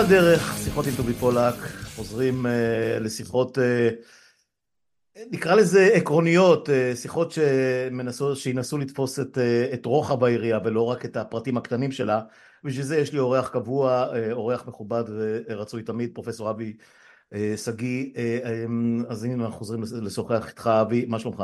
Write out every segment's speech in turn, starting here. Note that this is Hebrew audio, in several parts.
הדרך, שיחות עם טובי פולק, חוזרים uh, לשיחות, uh, נקרא לזה עקרוניות, uh, שיחות שמנסו, שינסו לתפוס את, uh, את רוחב העירייה ולא רק את הפרטים הקטנים שלה. בשביל זה יש לי אורח קבוע, uh, אורח מכובד ורצוי תמיד, פרופסור אבי שגיא. Uh, um, אז הנה אנחנו חוזרים לשוחח איתך, אבי, מה שלומך?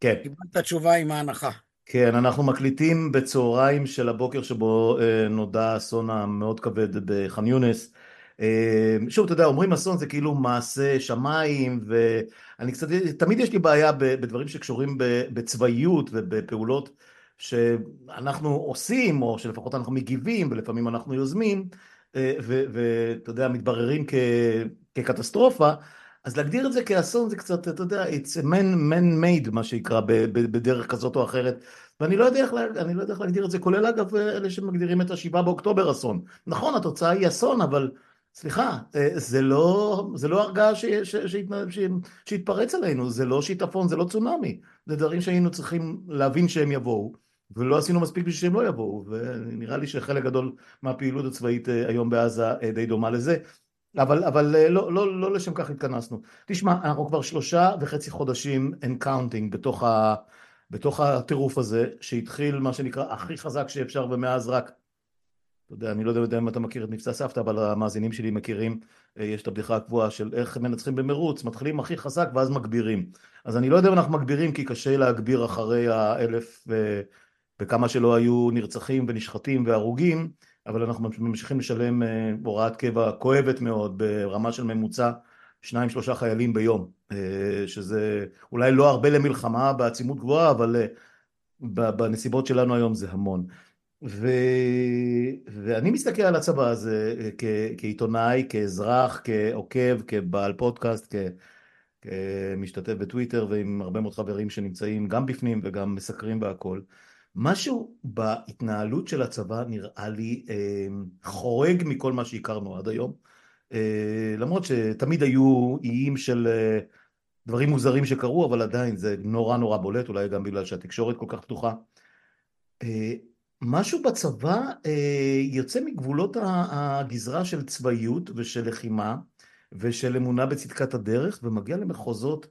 כן. קיבלת תשובה עם ההנחה. כן, אנחנו מקליטים בצהריים של הבוקר שבו אה, נודע האסון המאוד כבד בח'אן יונס. אה, שוב, אתה יודע, אומרים אסון זה כאילו מעשה שמיים, ואני קצת, תמיד יש לי בעיה בדברים שקשורים בצבאיות ובפעולות שאנחנו עושים, או שלפחות אנחנו מגיבים, ולפעמים אנחנו יוזמים, אה, ואתה יודע, מתבררים כקטסטרופה. אז להגדיר את זה כאסון זה קצת, אתה יודע, it's a man, man made מה שיקרא בדרך כזאת או אחרת ואני לא יודע איך, אני לא יודע איך להגדיר את זה, כולל אגב אלה שמגדירים את השבעה באוקטובר אסון. נכון, התוצאה היא אסון, אבל סליחה, אה, זה לא, זה לא הרגעה שהתפרץ עלינו, זה לא שיטפון, זה לא צונאמי, זה דברים שהיינו צריכים להבין שהם יבואו, ולא עשינו מספיק בשביל שהם לא יבואו, ונראה לי שחלק גדול מהפעילות הצבאית אה, היום בעזה אה, די דומה לזה. אבל, אבל אה, לא, לא, לא לשם כך התכנסנו. תשמע, אנחנו כבר שלושה וחצי חודשים and counting בתוך, ה, בתוך הטירוף הזה, שהתחיל מה שנקרא הכי חזק שאפשר ומאז רק, אתה יודע, אני לא יודע אם אתה מכיר את מבצע סבתא, אבל המאזינים שלי מכירים, אה, יש את הבדיחה הקבועה של איך מנצחים במרוץ, מתחילים הכי חזק ואז מגבירים. אז אני לא יודע אם אנחנו מגבירים כי קשה להגביר אחרי האלף ו... וכמה שלא היו נרצחים ונשחטים והרוגים, אבל אנחנו ממשיכים לשלם אה, הוראת קבע כואבת מאוד ברמה של ממוצע שניים שלושה חיילים ביום אה, שזה אולי לא הרבה למלחמה בעצימות גבוהה אבל אה, בנסיבות שלנו היום זה המון. ו... ואני מסתכל על הצבא הזה כ... כעיתונאי, כאזרח, כעוקב, כבעל פודקאסט, כ... כמשתתף בטוויטר ועם הרבה מאוד חברים שנמצאים גם בפנים וגם מסקרים והכל משהו בהתנהלות של הצבא נראה לי אה, חורג מכל מה שהכרנו עד היום. אה, למרות שתמיד היו איים של אה, דברים מוזרים שקרו אבל עדיין זה נורא נורא בולט אולי גם בגלל שהתקשורת כל כך פתוחה. משהו בצבא יוצא מגבולות הגזרה של צבאיות ושל לחימה ושל אמונה בצדקת הדרך ומגיע למחוזות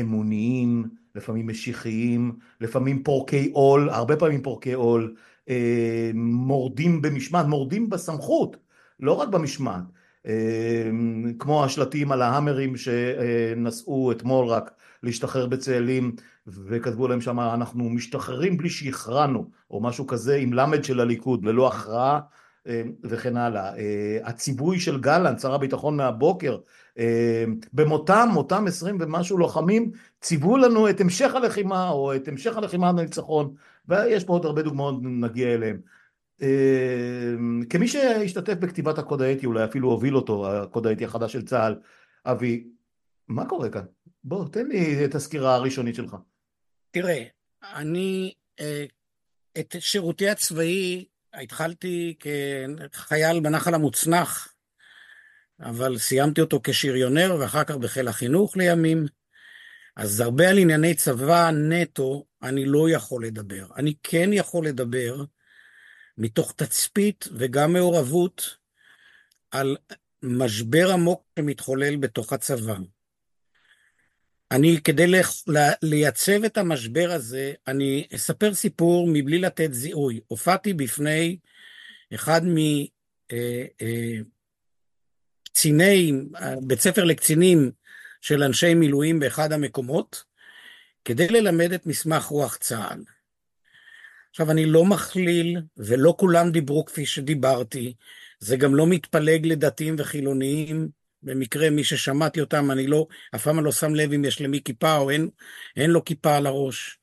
אמוניים לפעמים משיחיים, לפעמים פורקי עול, הרבה פעמים פורקי עול, אה, מורדים במשמעת, מורדים בסמכות, לא רק במשמעת, אה, כמו השלטים על ההאמרים שנסעו אתמול רק להשתחרר בצאלים וכתבו להם שם אנחנו משתחררים בלי שהכרענו או משהו כזה עם למד של הליכוד ללא הכרעה וכן הלאה. הציווי של גלנט, שר הביטחון מהבוקר, במותם, אותם עשרים ומשהו לוחמים, ציוו לנו את המשך הלחימה או את המשך הלחימה בניצחון, ויש פה עוד הרבה דוגמאות, נגיע אליהם. כמי שהשתתף בכתיבת הקוד האתי, אולי אפילו הוביל אותו, הקוד האתי החדש של צה"ל, אבי, מה קורה כאן? בוא, תן לי את הסקירה הראשונית שלך. תראה, אני אה, את שירותי הצבאי התחלתי כחייל בנחל המוצנח אבל סיימתי אותו כשריונר ואחר כך בחיל החינוך לימים. אז הרבה על ענייני צבא נטו אני לא יכול לדבר. אני כן יכול לדבר מתוך תצפית וגם מעורבות על משבר עמוק שמתחולל בתוך הצבא. אני, כדי לייצב את המשבר הזה, אני אספר סיפור מבלי לתת זיהוי. הופעתי בפני אחד מ... אה, אה, בית ספר לקצינים של אנשי מילואים באחד המקומות, כדי ללמד את מסמך רוח צה"ל. עכשיו, אני לא מכליל, ולא כולם דיברו כפי שדיברתי, זה גם לא מתפלג לדתיים וחילוניים, במקרה מי ששמעתי אותם, אני לא, אף פעם לא שם לב אם יש למי כיפה או אין, אין לו כיפה על הראש.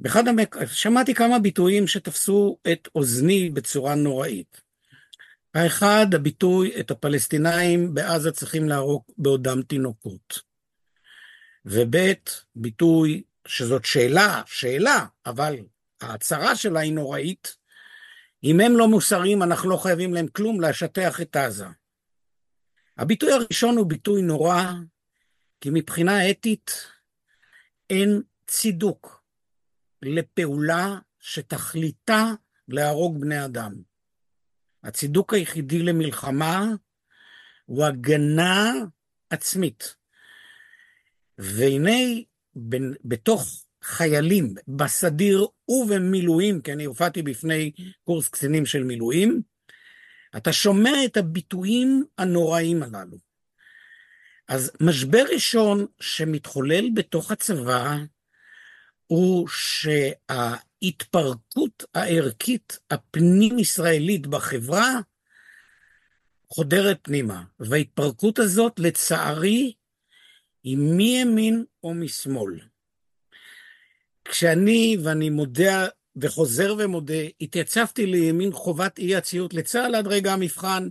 באחד המק... שמעתי כמה ביטויים שתפסו את אוזני בצורה נוראית. האחד, הביטוי, את הפלסטינאים בעזה צריכים להרוג בעודם תינוקות. וב', ביטוי שזאת שאלה, שאלה, אבל ההצהרה שלה היא נוראית. אם הם לא מוסריים, אנחנו לא חייבים להם כלום להשטח את עזה. הביטוי הראשון הוא ביטוי נורא, כי מבחינה אתית אין צידוק לפעולה שתכליתה להרוג בני אדם. הצידוק היחידי למלחמה הוא הגנה עצמית. והנה, בתוך חיילים, בסדיר ובמילואים, כי אני הופעתי בפני קורס קצינים של מילואים, אתה שומע את הביטויים הנוראים הללו. אז משבר ראשון שמתחולל בתוך הצבא הוא שההתפרקות הערכית הפנים-ישראלית בחברה חודרת פנימה, וההתפרקות הזאת, לצערי, היא מימין או משמאל. כשאני, ואני מודה וחוזר ומודה, התייצבתי לימין חובת אי הציות לצה"ל עד רגע המבחן,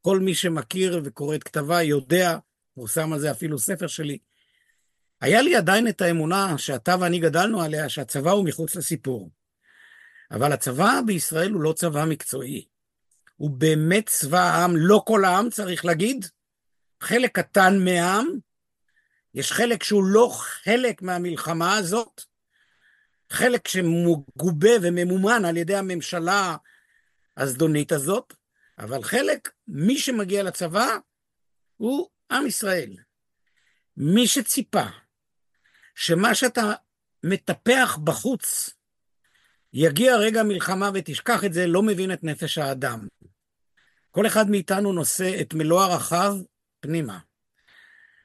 כל מי שמכיר וקורא את כתבה יודע, פורסם על זה אפילו ספר שלי. היה לי עדיין את האמונה שאתה ואני גדלנו עליה, שהצבא הוא מחוץ לסיפור. אבל הצבא בישראל הוא לא צבא מקצועי. הוא באמת צבא העם, לא כל העם צריך להגיד, חלק קטן מהעם, יש חלק שהוא לא חלק מהמלחמה הזאת, חלק שמגובה וממומן על ידי הממשלה הזדונית הזאת, אבל חלק, מי שמגיע לצבא, הוא עם ישראל. מי שציפה שמה שאתה מטפח בחוץ, יגיע רגע מלחמה ותשכח את זה, לא מבין את נפש האדם. כל אחד מאיתנו נושא את מלוא ערכיו פנימה.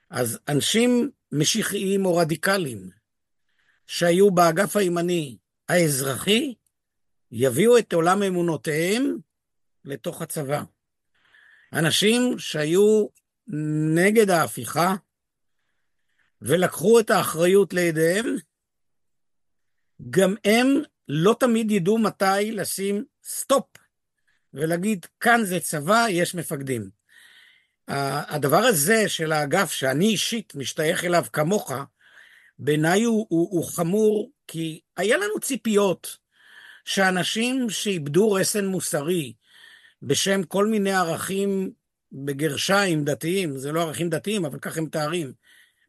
אז אנשים משיחיים או רדיקליים שהיו באגף הימני האזרחי, יביאו את עולם אמונותיהם לתוך הצבא. אנשים שהיו נגד ההפיכה ולקחו את האחריות לידיהם, גם הם לא תמיד ידעו מתי לשים סטופ ולהגיד, כאן זה צבא, יש מפקדים. הדבר הזה של האגף, שאני אישית משתייך אליו כמוך, בעיניי הוא, הוא, הוא חמור, כי היה לנו ציפיות שאנשים שאיבדו רסן מוסרי בשם כל מיני ערכים בגרשיים דתיים, זה לא ערכים דתיים, אבל כך הם מתארים,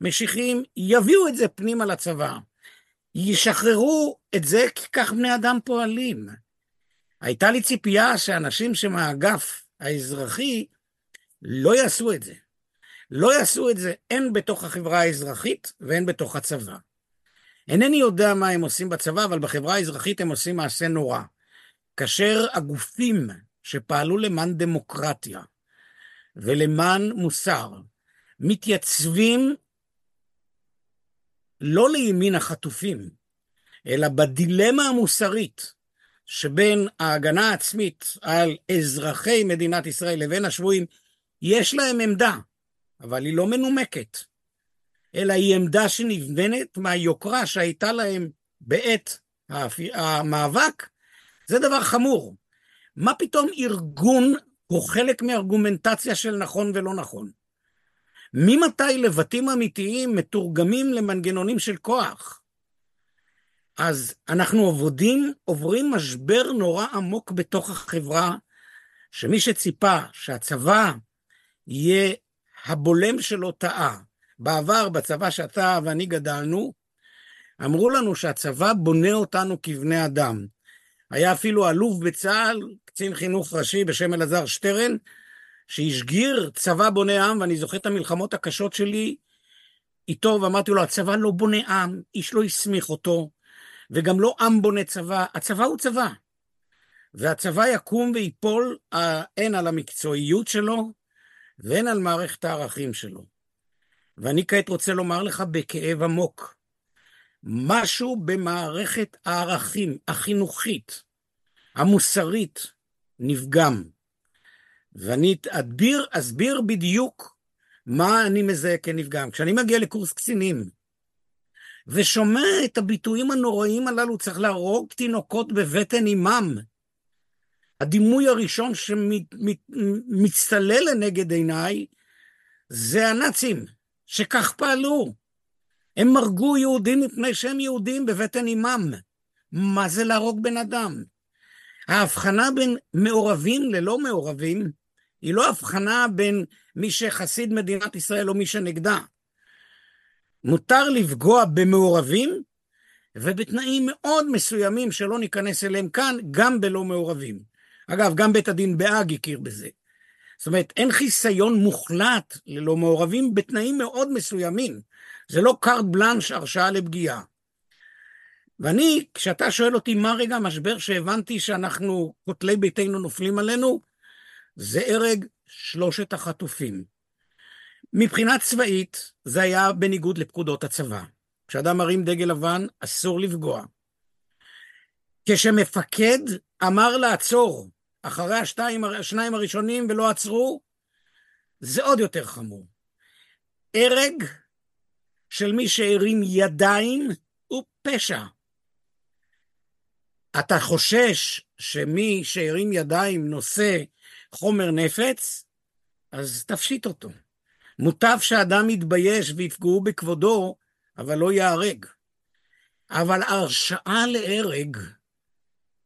משיחיים, יביאו את זה פנימה לצבא. ישחררו את זה, כי כך בני אדם פועלים. הייתה לי ציפייה שאנשים שמהאגף האזרחי לא יעשו את זה. לא יעשו את זה הן בתוך החברה האזרחית והן בתוך הצבא. אינני יודע מה הם עושים בצבא, אבל בחברה האזרחית הם עושים מעשה נורא. כאשר הגופים שפעלו למען דמוקרטיה ולמען מוסר מתייצבים לא לימין החטופים, אלא בדילמה המוסרית שבין ההגנה העצמית על אזרחי מדינת ישראל לבין השבויים, יש להם עמדה, אבל היא לא מנומקת, אלא היא עמדה שנבנת מהיוקרה שהייתה להם בעת המאבק, זה דבר חמור. מה פתאום ארגון הוא חלק מארגומנטציה של נכון ולא נכון? ממתי לבתים אמיתיים מתורגמים למנגנונים של כוח? אז אנחנו עובדים, עוברים משבר נורא עמוק בתוך החברה, שמי שציפה שהצבא יהיה הבולם שלו טעה. בעבר, בצבא שאתה ואני גדלנו, אמרו לנו שהצבא בונה אותנו כבני אדם. היה אפילו אלוף בצה"ל, קצין חינוך ראשי בשם אלעזר שטרן, שהשגיר צבא בונה עם, ואני זוכר את המלחמות הקשות שלי איתו, ואמרתי לו, הצבא לא בונה עם, איש לא הסמיך אותו, וגם לא עם בונה צבא, הצבא הוא צבא. והצבא יקום ויפול הן על המקצועיות שלו, והן על מערכת הערכים שלו. ואני כעת רוצה לומר לך בכאב עמוק, משהו במערכת הערכים החינוכית, המוסרית, נפגם. ואני אדביר, אסביר בדיוק מה אני מזהה כנפגם. כשאני מגיע לקורס קצינים, ושומע את הביטויים הנוראים הללו, צריך להרוג תינוקות בבטן אימם. הדימוי הראשון שמצטלל לנגד עיניי זה הנאצים, שכך פעלו. הם הרגו יהודים מפני שהם יהודים בבטן אימם. מה זה להרוג בן אדם? ההבחנה בין מעורבים ללא מעורבים היא לא הבחנה בין מי שחסיד מדינת ישראל או מי שנגדה. מותר לפגוע במעורבים, ובתנאים מאוד מסוימים שלא ניכנס אליהם כאן, גם בלא מעורבים. אגב, גם בית הדין בהאג הכיר בזה. זאת אומרת, אין חיסיון מוחלט ללא מעורבים בתנאים מאוד מסוימים. זה לא קארט בלאנש הרשאה לפגיעה. ואני, כשאתה שואל אותי מה רגע המשבר שהבנתי שאנחנו, כותלי ביתנו נופלים עלינו, זה הרג שלושת החטופים. מבחינה צבאית, זה היה בניגוד לפקודות הצבא. כשאדם מרים דגל לבן, אסור לפגוע. כשמפקד אמר לעצור אחרי השתיים, השניים הראשונים ולא עצרו, זה עוד יותר חמור. הרג של מי שהרים ידיים הוא פשע. אתה חושש שמי שהרים ידיים נושא חומר נפץ, אז תפשיט אותו. מוטב שאדם יתבייש ויפגעו בכבודו, אבל לא ייהרג. אבל הרשאה להרג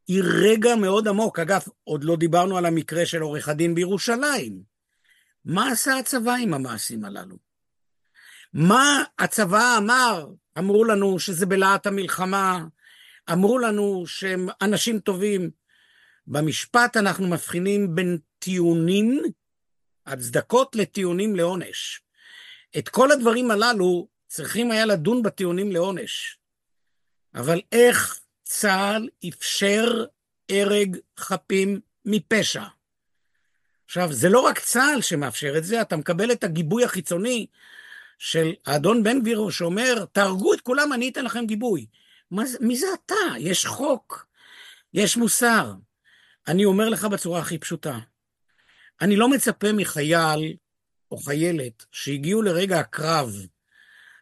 היא רגע מאוד עמוק. אגב, עוד לא דיברנו על המקרה של עורך הדין בירושלים. מה עשה הצבא עם המעשים הללו? מה הצבא אמר? אמרו לנו שזה בלהט המלחמה, אמרו לנו שהם אנשים טובים. במשפט אנחנו מבחינים בין טיעונים, הצדקות לטיעונים לעונש. את כל הדברים הללו צריכים היה לדון בטיעונים לעונש. אבל איך צה"ל אפשר הרג חפים מפשע? עכשיו, זה לא רק צה"ל שמאפשר את זה, אתה מקבל את הגיבוי החיצוני של האדון בן גביר שאומר, תהרגו את כולם, אני אתן לכם גיבוי. מה, מי זה אתה? יש חוק, יש מוסר. אני אומר לך בצורה הכי פשוטה, אני לא מצפה מחייל או חיילת שהגיעו לרגע הקרב,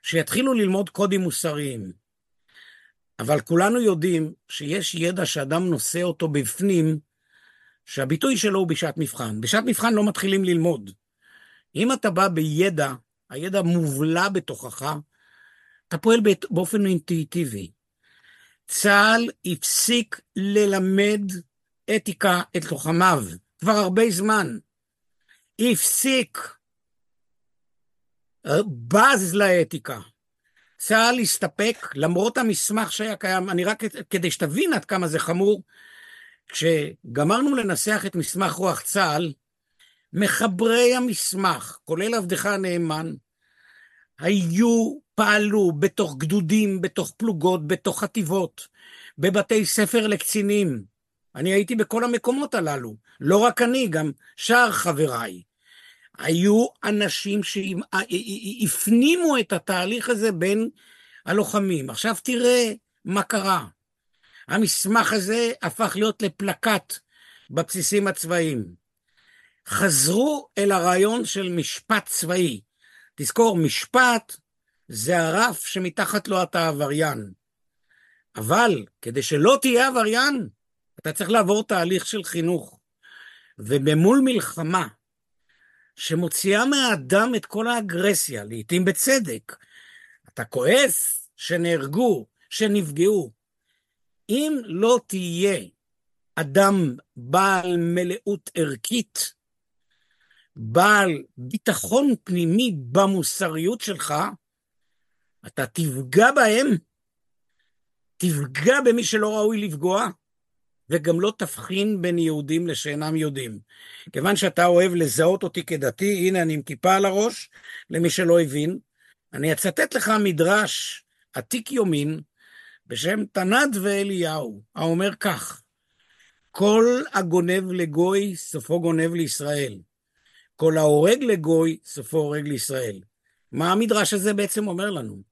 שיתחילו ללמוד קודים מוסריים. אבל כולנו יודעים שיש ידע שאדם נושא אותו בפנים, שהביטוי שלו הוא בשעת מבחן. בשעת מבחן לא מתחילים ללמוד. אם אתה בא בידע, הידע מובלע בתוכך, אתה פועל באופן אינטואיטיבי. צה"ל הפסיק ללמד אתיקה את לוחמיו כבר הרבה זמן. הפסיק, בז לאתיקה. צה"ל הסתפק, למרות המסמך שהיה קיים, אני רק כדי שתבין עד כמה זה חמור, כשגמרנו לנסח את מסמך רוח צה"ל, מחברי המסמך, כולל עבדך הנאמן, היו, פעלו בתוך גדודים, בתוך פלוגות, בתוך חטיבות, בבתי ספר לקצינים. אני הייתי בכל המקומות הללו, לא רק אני, גם שאר חבריי. היו אנשים שהפנימו את התהליך הזה בין הלוחמים. עכשיו תראה מה קרה. המסמך הזה הפך להיות לפלקט בבסיסים הצבאיים. חזרו אל הרעיון של משפט צבאי. תזכור, משפט זה הרף שמתחת לו אתה עבריין. אבל כדי שלא תהיה עבריין, אתה צריך לעבור תהליך של חינוך. ובמול מלחמה, שמוציאה מהאדם את כל האגרסיה, לעתים בצדק, אתה כועס שנהרגו, שנפגעו. אם לא תהיה אדם בעל מלאות ערכית, בעל ביטחון פנימי במוסריות שלך, אתה תפגע בהם, תפגע במי שלא ראוי לפגוע, וגם לא תבחין בין יהודים לשאינם יהודים. כיוון שאתה אוהב לזהות אותי כדתי, הנה אני עם כיפה על הראש, למי שלא הבין, אני אצטט לך מדרש עתיק יומין בשם תנד ואליהו, האומר כך: כל הגונב לגוי, סופו גונב לישראל. כל ההורג לגוי, סופו הורג לישראל. מה המדרש הזה בעצם אומר לנו?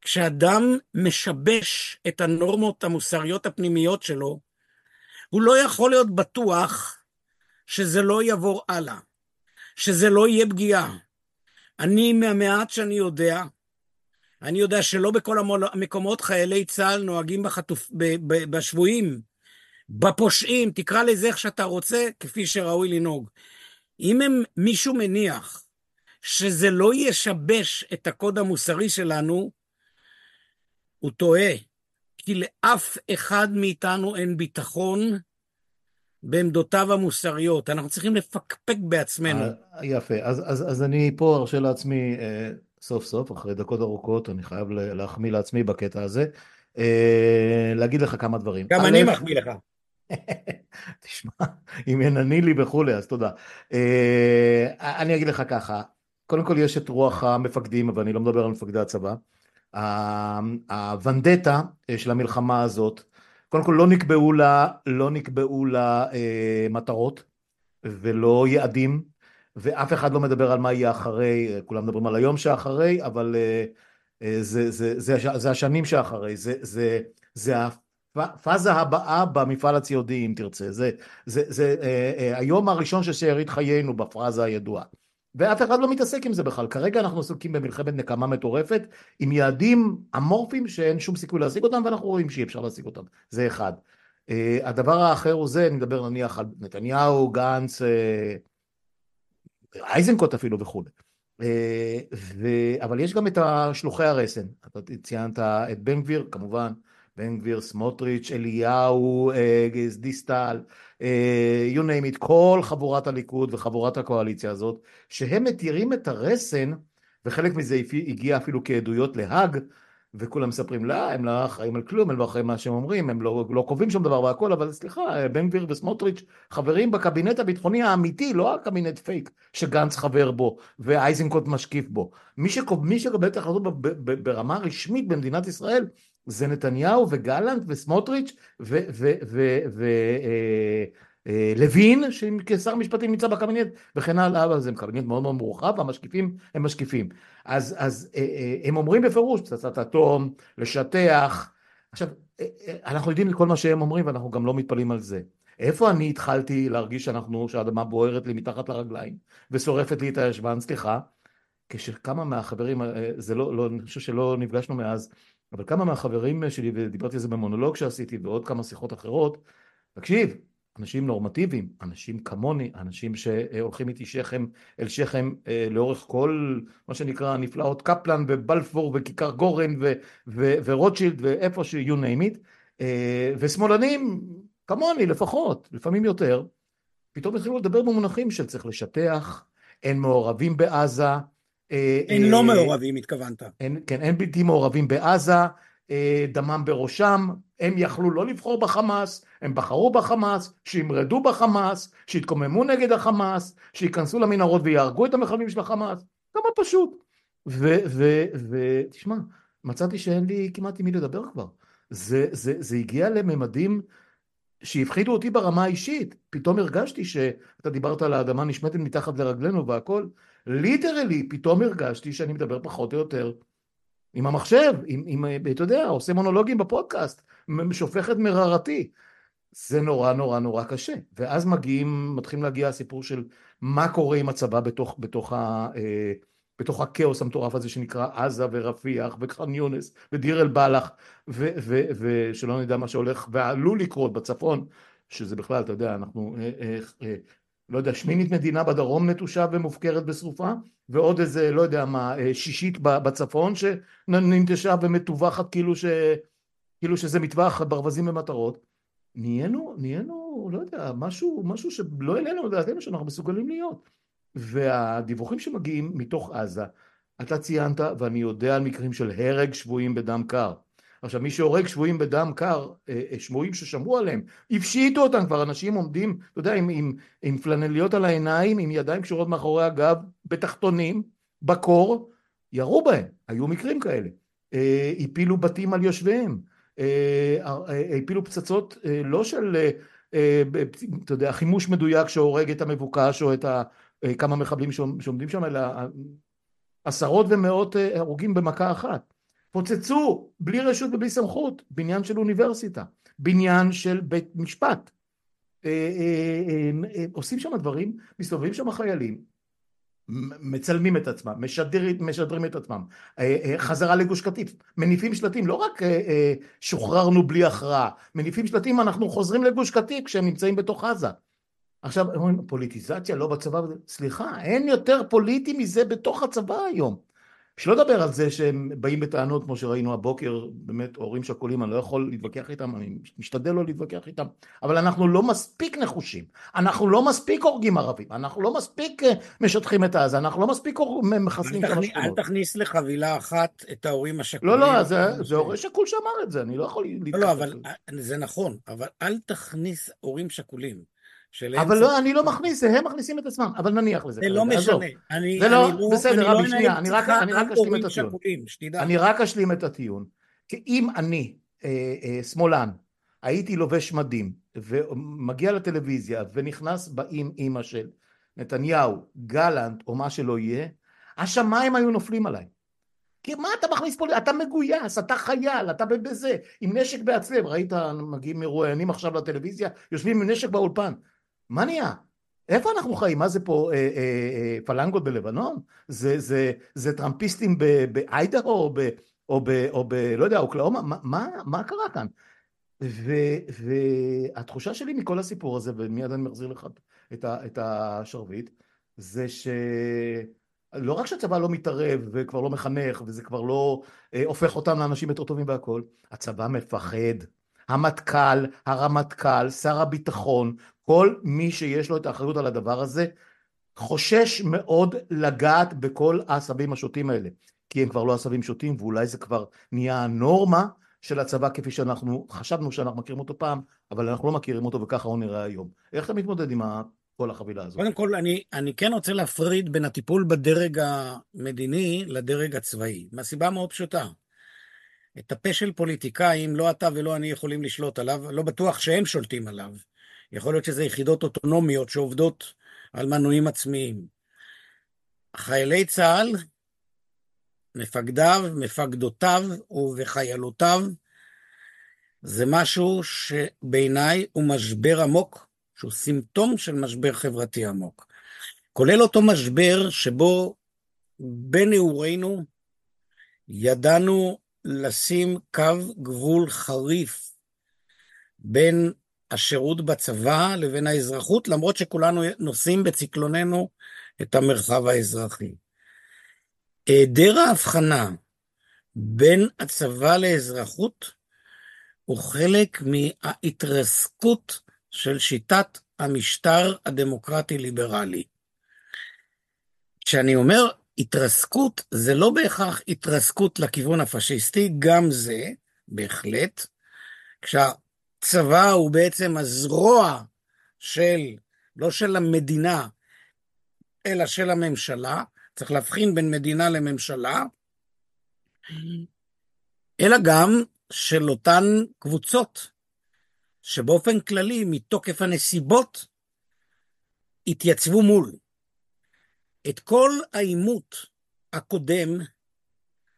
כשאדם משבש את הנורמות המוסריות הפנימיות שלו, הוא לא יכול להיות בטוח שזה לא יעבור הלאה, שזה לא יהיה פגיעה. אני, מהמעט שאני יודע, אני יודע שלא בכל המקומות חיילי צה"ל נוהגים בחטוף, ב, ב, בשבויים, בפושעים, תקרא לזה איך שאתה רוצה, כפי שראוי לנהוג. אם הם, מישהו מניח שזה לא ישבש את הקוד המוסרי שלנו, הוא טועה. כי לאף אחד מאיתנו אין ביטחון בעמדותיו המוסריות. אנחנו צריכים לפקפק בעצמנו. אה, יפה. אז, אז, אז אני פה ארשה לעצמי, אה, סוף סוף, אחרי דקות ארוכות, אני חייב להחמיא לעצמי בקטע הזה, אה, להגיד לך כמה דברים. גם אני מחמיא לך. תשמע, אם ינני לי וכולי, אז תודה. אה, אני אגיד לך ככה, קודם כל יש את רוח המפקדים, אבל אני לא מדבר על מפקדי הצבא. הוונדטה של המלחמה הזאת, קודם כל לא נקבעו לה, לא נקבעו לה אה, מטרות ולא יעדים, ואף אחד לא מדבר על מה יהיה אחרי, כולם מדברים על היום שאחרי, אבל אה, אה, זה, זה, זה, זה, זה השנים שאחרי, זה, זה, זה הפאזה הבאה במפעל הציודי אם תרצה, זה, זה, זה אה, אה, היום הראשון של שארית חיינו בפרזה הידועה. ואף אחד לא מתעסק עם זה בכלל. כרגע אנחנו עסוקים במלחמת נקמה מטורפת עם יעדים אמורפיים שאין שום סיכוי להשיג אותם ואנחנו רואים שאי אפשר להשיג אותם. זה אחד. Uh, הדבר האחר הוא זה, אני מדבר נניח על נתניהו, גנץ, uh, אייזנקוט אפילו וכולי. Uh, ו... אבל יש גם את שלוחי הרסן. אתה ציינת את בן גביר, כמובן, בן גביר, סמוטריץ', אליהו, דיסטל, you name it, כל חבורת הליכוד וחבורת הקואליציה הזאת, שהם מתירים את הרסן, וחלק מזה הגיע אפילו כעדויות להאג, וכולם מספרים לה, הם לא אחראים על כלום, הם לא אחראים מה שהם אומרים, הם לא, לא קובעים שום דבר והכל, אבל סליחה, בן גביר וסמוטריץ' חברים בקבינט הביטחוני האמיתי, לא הקבינט פייק שגנץ חבר בו ואייזנקוט משקיף בו. מי שקובע את ההחלטות ברמה רשמית במדינת ישראל זה נתניהו וגלנט וסמוטריץ' ולוין, אה, אה, שכשר משפטים נמצא בקבינט, וכן הלאה, זה קבינט מאוד מאוד מורחב, והמשקיפים הם משקיפים. אז, אז אה, הם אומרים בפירוש, פצצת אטום, לשטח. עכשיו, אנחנו יודעים כל מה שהם אומרים, ואנחנו גם לא מתפלאים על זה. איפה אני התחלתי להרגיש שאנחנו, שהאדמה בוערת לי מתחת לרגליים, ושורפת לי את הישבן, סליחה, כשכמה מהחברים, זה לא, לא, אני חושב שלא נפגשנו מאז, אבל כמה מהחברים שלי, ודיברתי על זה במונולוג שעשיתי ועוד כמה שיחות אחרות, תקשיב, אנשים נורמטיביים, אנשים כמוני, אנשים שהולכים איתי שכם אל שכם אה, לאורך כל מה שנקרא נפלאות קפלן ובלפור וכיכר גורן ו- ו- ורוטשילד ואיפה ש- you name it, אה, ושמאלנים כמוני לפחות, לפעמים יותר, פתאום התחילו לדבר במונחים של צריך לשטח, אין מעורבים בעזה, אין לא אה, מעורבים התכוונת. אין, כן, אין בלתי מעורבים בעזה, אה, דמם בראשם, הם יכלו לא לבחור בחמאס, הם בחרו בחמאס, שימרדו בחמאס, שיתקוממו נגד החמאס, שייכנסו למנהרות ויהרגו את המחבלים של החמאס, כמה פשוט. ותשמע, מצאתי שאין לי כמעט עם מי לדבר כבר. זה, זה, זה הגיע לממדים שהפחידו אותי ברמה האישית. פתאום הרגשתי שאתה דיברת על האדמה נשמטת מתחת לרגלינו והכל, ליטרלי פתאום הרגשתי שאני מדבר פחות או יותר עם המחשב, עם, עם, אתה יודע, עושה מונולוגים בפודקאסט, שופך את מררתי. זה נורא נורא נורא קשה. ואז מגיעים, מתחילים להגיע הסיפור של מה קורה עם הצבא בתוך, בתוך, ה, אה, בתוך הכאוס המטורף הזה שנקרא עזה ורפיח וח'אן יונס ודיר אל בלח ושלא נדע מה שהולך ועלול לקרות בצפון, שזה בכלל, אתה יודע, אנחנו אה, אה, אה, לא יודע, שמינית מדינה בדרום נטושה ומופקרת בשרופה, ועוד איזה, לא יודע מה, אה, שישית בצפון שננטשה ומטווחת כאילו, ש... כאילו שזה מטווח ברווזים במטרות. נהיינו, נהיינו, לא יודע, משהו, משהו שלא העלינו לדעתנו שאנחנו מסוגלים להיות. והדיווחים שמגיעים מתוך עזה, אתה ציינת, ואני יודע על מקרים של הרג שבויים בדם קר. עכשיו מי שהורג שבויים בדם קר, אה, אה, שבויים ששמעו עליהם, הפשיטו אותם כבר, אנשים עומדים, אתה יודע, עם, עם, עם פלנליות על העיניים, עם ידיים קשורות מאחורי הגב, בתחתונים, בקור, ירו בהם, היו מקרים כאלה. אה, הפילו בתים על יושביהם, הפילו פצצות לא של, אתה יודע, חימוש מדויק שהורג את המבוקש או את כמה מחבלים שעומדים שם, אלא עשרות ומאות הרוגים במכה אחת. פוצצו בלי רשות ובלי סמכות בניין של אוניברסיטה, בניין של בית משפט. אה, אה, אה, עושים שם דברים, מסתובבים שם חיילים, מצלמים את עצמם, משדרים, משדרים את עצמם, חזרה לגוש קטיף, מניפים שלטים, לא רק שוחררנו בלי הכרעה, מניפים שלטים אנחנו חוזרים לגוש קטיף כשהם נמצאים בתוך עזה. עכשיו פוליטיזציה לא בצבא, סליחה אין יותר פוליטי מזה בתוך הצבא היום שלא לדבר על זה שהם באים בטענות כמו שראינו הבוקר, באמת הורים שכולים, אני לא יכול להתווכח איתם, אני משתדל לא להתווכח איתם, אבל אנחנו לא מספיק נחושים, אנחנו לא מספיק הורגים ערבים, אנחנו לא מספיק אה, משטחים את עזה, אנחנו לא מספיק מחסלים את השכונות. אל תכניס לחבילה אחת את ההורים השכולים. לא, לא, זה, זה הורה שכול שאמר את זה, אני לא יכול להתווכח. לא, לא, אבל זה נכון, אבל אל תכניס הורים שכולים. אבל לא, אני לא מכניס, הם מכניסים את עצמם, אבל נניח לזה. זה לא משנה. אני, זה לא, לא, בסדר, רבי, שנייה, אני רק, אני רק אשלים את הטיעון. אני רק אשלים את הטיעון. כי אם אני אה, אה, שמאלן, הייתי לובש מדים, ומגיע לטלוויזיה, ונכנס באים אימא של נתניהו, גלנט, או מה שלא יהיה, השמיים היו נופלים עליי. כי מה אתה מכניס פה, אתה מגויס, אתה חייל, אתה בזה, עם נשק בעצלם, ראית, מגיעים מרואיינים עכשיו לטלוויזיה, יושבים עם נשק באולפן, מה נהיה? איפה אנחנו חיים? מה זה פה אה, אה, אה, פלנגות בלבנון? זה, זה, זה טראמפיסטים באיידרו או, ב, או, ב, או ב... לא יודע, אוקלאומה? מה, מה, מה קרה כאן? ו, והתחושה שלי מכל הסיפור הזה, ומיד אני מחזיר לך את, ה, את השרביט, זה שלא רק שהצבא לא מתערב וכבר לא מחנך וזה כבר לא אה, הופך אותם לאנשים יותר טובים והכל, הצבא מפחד. המטכ"ל, הרמטכ"ל, שר הביטחון, כל מי שיש לו את האחריות על הדבר הזה, חושש מאוד לגעת בכל העשבים השוטים האלה, כי הם כבר לא עשבים שוטים ואולי זה כבר נהיה הנורמה של הצבא כפי שאנחנו חשבנו שאנחנו מכירים אותו פעם, אבל אנחנו לא מכירים אותו וככה הוא נראה היום. איך אתה מתמודד עם כל החבילה הזאת? קודם כל, אני, אני כן רוצה להפריד בין הטיפול בדרג המדיני לדרג הצבאי, מהסיבה מאוד פשוטה. את הפה של פוליטיקאים, לא אתה ולא אני יכולים לשלוט עליו, לא בטוח שהם שולטים עליו. יכול להיות שזה יחידות אוטונומיות שעובדות על מנועים עצמיים. חיילי צה"ל, מפקדיו, מפקדותיו ובחיילותיו, זה משהו שבעיניי הוא משבר עמוק, שהוא סימפטום של משבר חברתי עמוק. כולל אותו משבר שבו בנעורינו ידענו לשים קו גבול חריף בין השירות בצבא לבין האזרחות, למרות שכולנו נושאים בצקלוננו את המרחב האזרחי. היעדר ההבחנה בין הצבא לאזרחות הוא חלק מההתרסקות של שיטת המשטר הדמוקרטי-ליברלי. כשאני אומר התרסקות, זה לא בהכרח התרסקות לכיוון הפשיסטי, גם זה, בהחלט. כשה... צבא הוא בעצם הזרוע של, לא של המדינה, אלא של הממשלה, צריך להבחין בין מדינה לממשלה, אלא גם של אותן קבוצות, שבאופן כללי, מתוקף הנסיבות, התייצבו מול. את כל העימות הקודם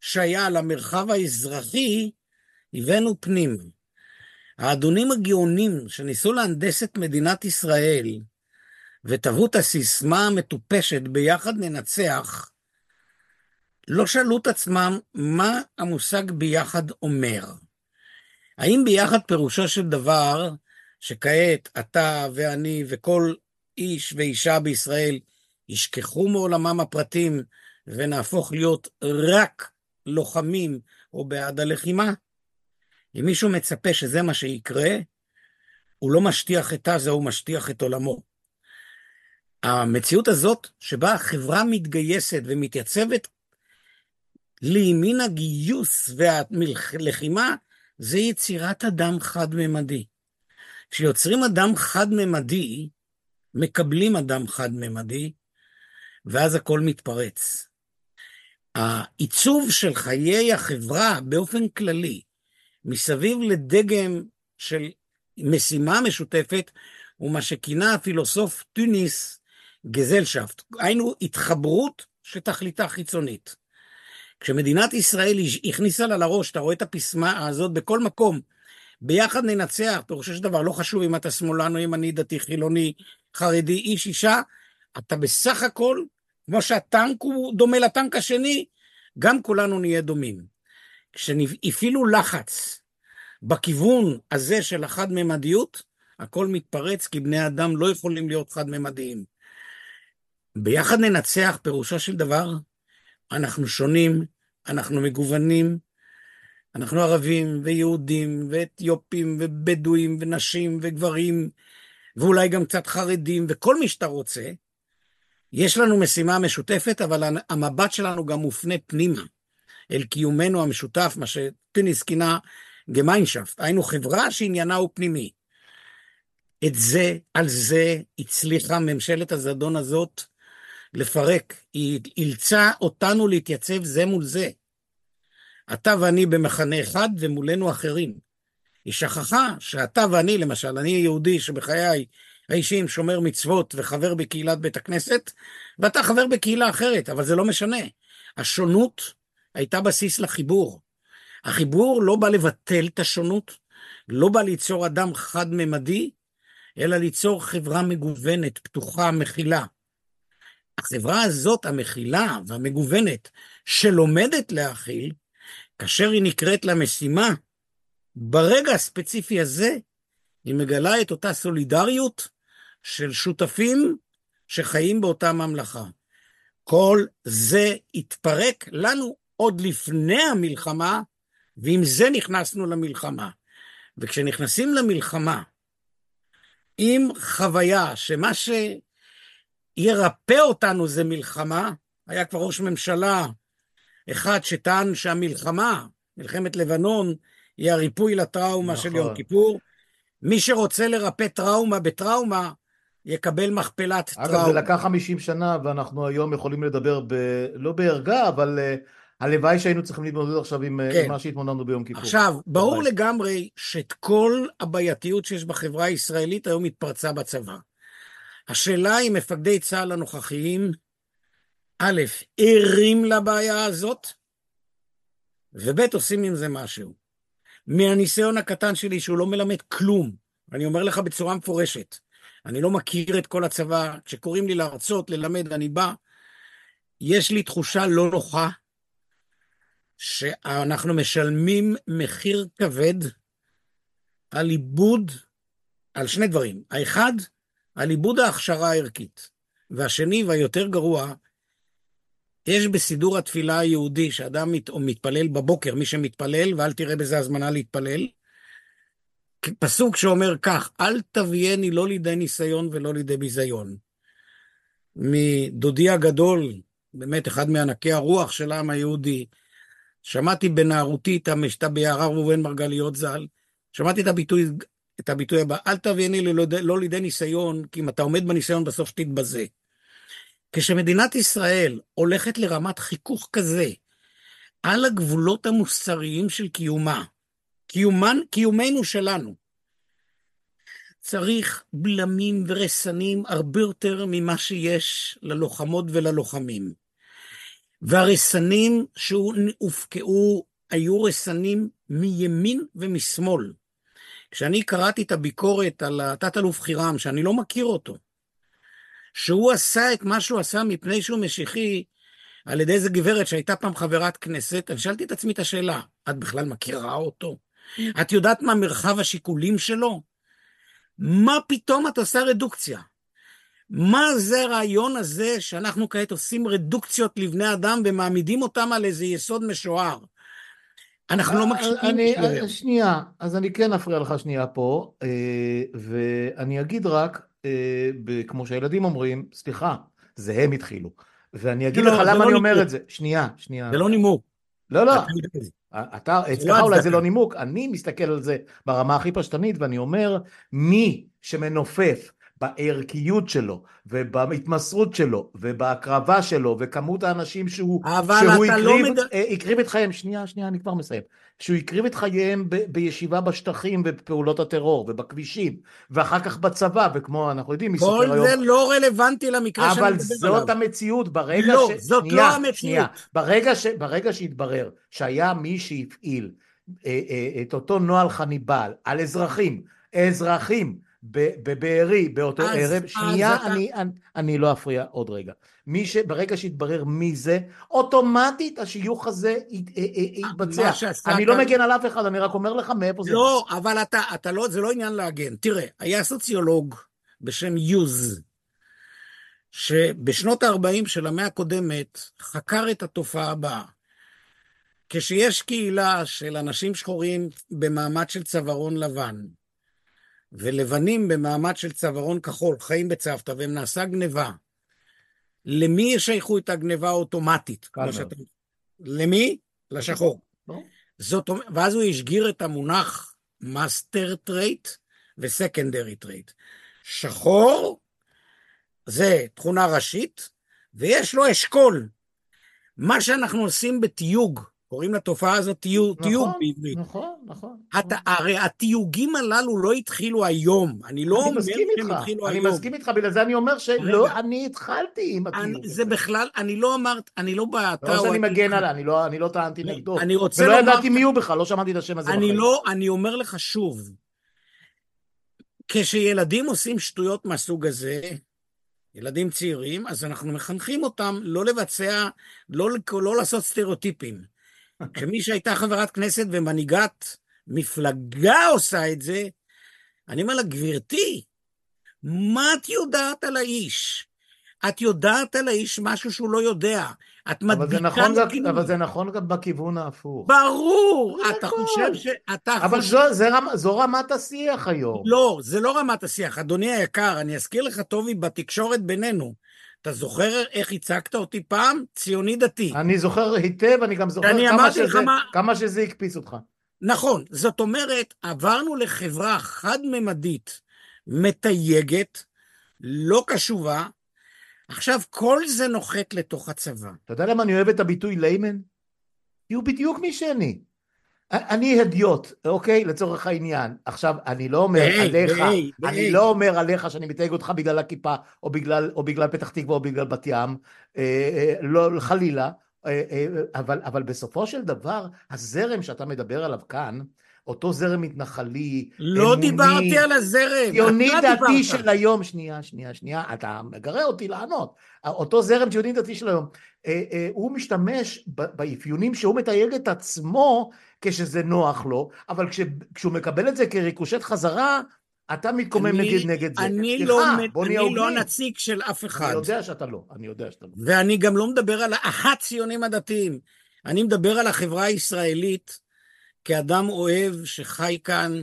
שהיה על המרחב האזרחי, הבאנו פנים. האדונים הגאונים שניסו להנדס את מדינת ישראל וטבעו את הסיסמה המטופשת ביחד ננצח, לא שאלו את עצמם מה המושג ביחד אומר. האם ביחד פירושו של דבר שכעת אתה ואני וכל איש ואישה בישראל ישכחו מעולמם הפרטים ונהפוך להיות רק לוחמים או בעד הלחימה? אם מישהו מצפה שזה מה שיקרה, הוא לא משטיח את עזה, הוא משטיח את עולמו. המציאות הזאת, שבה החברה מתגייסת ומתייצבת לימין הגיוס והלחימה, זה יצירת אדם חד-ממדי. כשיוצרים אדם חד-ממדי, מקבלים אדם חד-ממדי, ואז הכל מתפרץ. העיצוב של חיי החברה באופן כללי, מסביב לדגם של משימה משותפת, הוא מה שכינה הפילוסוף טוניס גזלשפט, היינו התחברות שתכליתה חיצונית. כשמדינת ישראל הכניסה לה לראש, אתה רואה את הפסמה הזאת בכל מקום, ביחד ננצח, פירושו של דבר, לא חשוב אם אתה שמאלן או ימני, דתי, חילוני, חרדי, איש, אישה, אתה בסך הכל, כמו שהטנק הוא דומה לטנק השני, גם כולנו נהיה דומים. כשהפעילו לחץ בכיוון הזה של החד-ממדיות, הכל מתפרץ כי בני אדם לא יכולים להיות חד-ממדיים. ביחד ננצח, פירושו של דבר, אנחנו שונים, אנחנו מגוונים, אנחנו ערבים ויהודים ואתיופים ובדואים ונשים וגברים ואולי גם קצת חרדים וכל מי שאתה רוצה. יש לנו משימה משותפת, אבל המבט שלנו גם מופנה פנימה, אל קיומנו המשותף, מה שפיניס כינה גמיינשפט, היינו חברה שעניינה הוא פנימי. את זה, על זה הצליחה ממשלת הזדון הזאת לפרק. היא אילצה אותנו להתייצב זה מול זה. אתה ואני במחנה אחד ומולנו אחרים. היא שכחה שאתה ואני, למשל, אני יהודי שבחיי האישיים שומר מצוות וחבר בקהילת בית הכנסת, ואתה חבר בקהילה אחרת, אבל זה לא משנה. השונות הייתה בסיס לחיבור. החיבור לא בא לבטל את השונות, לא בא ליצור אדם חד-ממדי, אלא ליצור חברה מגוונת, פתוחה, מכילה. החברה הזאת, המכילה והמגוונת, שלומדת להכיל, כאשר היא נקראת למשימה, ברגע הספציפי הזה, היא מגלה את אותה סולידריות של שותפים שחיים באותה ממלכה. כל זה התפרק לנו עוד לפני המלחמה, ועם זה נכנסנו למלחמה. וכשנכנסים למלחמה עם חוויה שמה שירפא אותנו זה מלחמה, היה כבר ראש ממשלה אחד שטען שהמלחמה, מלחמת לבנון, היא הריפוי לטראומה נכון. של יום. כיפור. מי שרוצה לרפא טראומה בטראומה, יקבל מכפלת טראומה. אגב, זה לקח 50 שנה, ואנחנו היום יכולים לדבר, ב... לא בערגה, אבל uh, הלוואי שהיינו צריכים להתמודד עכשיו עם כן. מה שהתמודדנו ביום כיפור. עכשיו, ברור הלוואי. לגמרי שאת כל הבעייתיות שיש בחברה הישראלית היום מתפרצה בצבא. השאלה אם מפקדי צה"ל הנוכחיים, א', ערים לבעיה הזאת, וב', עושים עם זה משהו. מהניסיון הקטן שלי, שהוא לא מלמד כלום, אני אומר לך בצורה מפורשת, אני לא מכיר את כל הצבא, כשקוראים לי להרצות, ללמד, אני בא, יש לי תחושה לא נוחה שאנחנו משלמים מחיר כבד על עיבוד, על שני דברים. האחד, על עיבוד ההכשרה הערכית, והשני, והיותר גרוע, יש בסידור התפילה היהודי, שאדם מת, מתפלל בבוקר, מי שמתפלל, ואל תראה בזה הזמנה להתפלל, פסוק שאומר כך, אל תביאני לא לידי ניסיון ולא לידי ביזיון. מדודי הגדול, באמת אחד מענקי הרוח של העם היהודי, שמעתי בנערותי את המשתה ביערה ראובן מרגליות ז"ל, שמעתי את הביטוי, את הביטוי הבא, אל תביאני לא, לא לידי ניסיון, כי אם אתה עומד בניסיון בסוף תתבזה. כשמדינת ישראל הולכת לרמת חיכוך כזה על הגבולות המוסריים של קיומה, קיומן, קיומנו שלנו, צריך בלמים ורסנים הרבה יותר ממה שיש ללוחמות וללוחמים. והרסנים שהופקעו היו רסנים מימין ומשמאל. כשאני קראתי את הביקורת על התת-אלוף חירם, שאני לא מכיר אותו, שהוא עשה את מה שהוא עשה מפני שהוא משיחי, על ידי איזה גברת שהייתה פעם חברת כנסת, אני שאלתי את עצמי את השאלה, את בכלל מכירה אותו? את יודעת מה מרחב השיקולים שלו? מה פתאום את עושה רדוקציה? מה זה הרעיון הזה שאנחנו כעת עושים רדוקציות לבני אדם ומעמידים אותם על איזה יסוד משוער? אנחנו לא מקשיבים. אני, אני, שנייה, אז אני כן אפריע לך שנייה פה, אה, ואני אגיד רק, אה, כמו שהילדים אומרים, סליחה, זה הם התחילו. ואני אגיד לא, לך למה לא אני אומר את זה. שנייה, שנייה. זה לא נימוק. לא, לא. אתה, אצלך לא אולי זה לא נימוק, אני מסתכל על זה ברמה הכי פשטנית ואני אומר, מי שמנופף בערכיות שלו, ובהתמסרות שלו, ובהקרבה שלו, וכמות האנשים שהוא, שהוא הקריב, לא מד... אה, הקריב את חייהם, שנייה, שנייה, אני כבר מסיים, שהוא הקריב את חייהם ב, בישיבה בשטחים ובפעולות הטרור ובכבישים, ואחר כך בצבא, וכמו אנחנו יודעים, כל זה היום... לא רלוונטי למקרה שאני מדבר עליו. אבל זאת המציאות, ברגע לא, ש... זאת שנייה, לא המציאות. שנייה, ברגע, ש... ברגע שהתברר שהיה מי שהפעיל אה, אה, את אותו נוהל חניבל על אזרחים, אזרחים, בבארי באותו אז, ערב, שנייה, אז אני, אתה... אני, אני לא אפריע עוד רגע. מי ש... ברגע שיתברר מי זה, אוטומטית השיוך הזה יתבצע. אני לא מגן על אף אחד, אני רק אומר לך מאיפה זה. לא, אבל אתה, אתה לא, זה לא עניין להגן. תראה, היה סוציולוג בשם יוז, שבשנות ה-40 של המאה הקודמת חקר את התופעה הבאה. כשיש קהילה של אנשים שחורים במעמד של צווארון לבן, ולבנים במעמד של צווארון כחול, חיים בצוותא, והם נעשה גניבה, למי ישייכו את הגניבה האוטומטית? שאתה... למי? לשחור. לא. זאת אומרת, ואז הוא השגיר את המונח master trait ו secondary trait. שחור זה תכונה ראשית, ויש לו אשכול. מה שאנחנו עושים בתיוג, קוראים לתופעה הזאת תיוג, נכון, תיוג בעברית. נכון, נכון. הת, הרי התיוגים הללו לא התחילו היום. אני לא אני אומר שהם התחילו אני היום. אני מסכים איתך, בגלל זה אני אומר שלא רגע, אני התחלתי עם התיוג. זה בכלל, אני לא אמרת, אני לא באתר... לא שאני מגן עליו, אני לא, אני לא טענתי נגדו. אני רוצה לומר... ולא ידעתי מי הוא בכלל, לא שמעתי את השם הזה אני בחיים. לא, אני אומר לך שוב, כשילדים עושים שטויות מהסוג הזה, ילדים צעירים, אז אנחנו מחנכים אותם לא לבצע, לא, לא לעשות סטריאוטיפים. כשמי שהייתה חברת כנסת ומנהיגת מפלגה עושה את זה, אני אומר לה, גברתי, מה את יודעת על האיש? את יודעת על האיש משהו שהוא לא יודע. את מדביקה... נכון, אבל זה נכון גם בכיוון ההפוך. ברור! אתה נכון. חושב ש... אתה אבל חושב... זו, זה רמ... זו רמת השיח היום. לא, זה לא רמת השיח. אדוני היקר, אני אזכיר לך, טובי, בתקשורת בינינו. אתה זוכר איך הצגת אותי פעם? ציוני דתי. אני זוכר היטב, אני גם זוכר כמה שזה, מה... כמה שזה הקפיץ אותך. נכון, זאת אומרת, עברנו לחברה חד-ממדית, מתייגת, לא קשובה, עכשיו כל זה נוחת לתוך הצבא. אתה יודע למה אני אוהב את הביטוי ליימן? כי הוא בדיוק מי שאני. אני הדיוט, אוקיי? לצורך העניין. עכשיו, אני לא אומר hey, עליך, hey, אני hey. לא אומר עליך שאני מתייג אותך בגלל הכיפה, או בגלל, או בגלל פתח תקווה, או בגלל בת ים, אה, אה, לא, חלילה, אה, אה, אבל, אבל בסופו של דבר, הזרם שאתה מדבר עליו כאן, אותו זרם מתנחלי, לא אמוני, דיברתי על הזרם, ציוני דתי של היום, שנייה, שנייה, שנייה, אתה מגרה אותי לענות. אותו זרם ציוני דתי של היום, אה, אה, הוא משתמש באפיונים שהוא מתייג את עצמו כשזה נוח לו, אבל כש, כשהוא מקבל את זה כריקושט חזרה, אתה מתקומם אני, נגד נגד זה. אני סליחה, לא, בוא אני לא הנציג של אף אחד. אני יודע שאתה לא, אני יודע שאתה לא. ואני גם לא מדבר על הציונים הדתיים. אני מדבר על החברה הישראלית כאדם אוהב שחי כאן,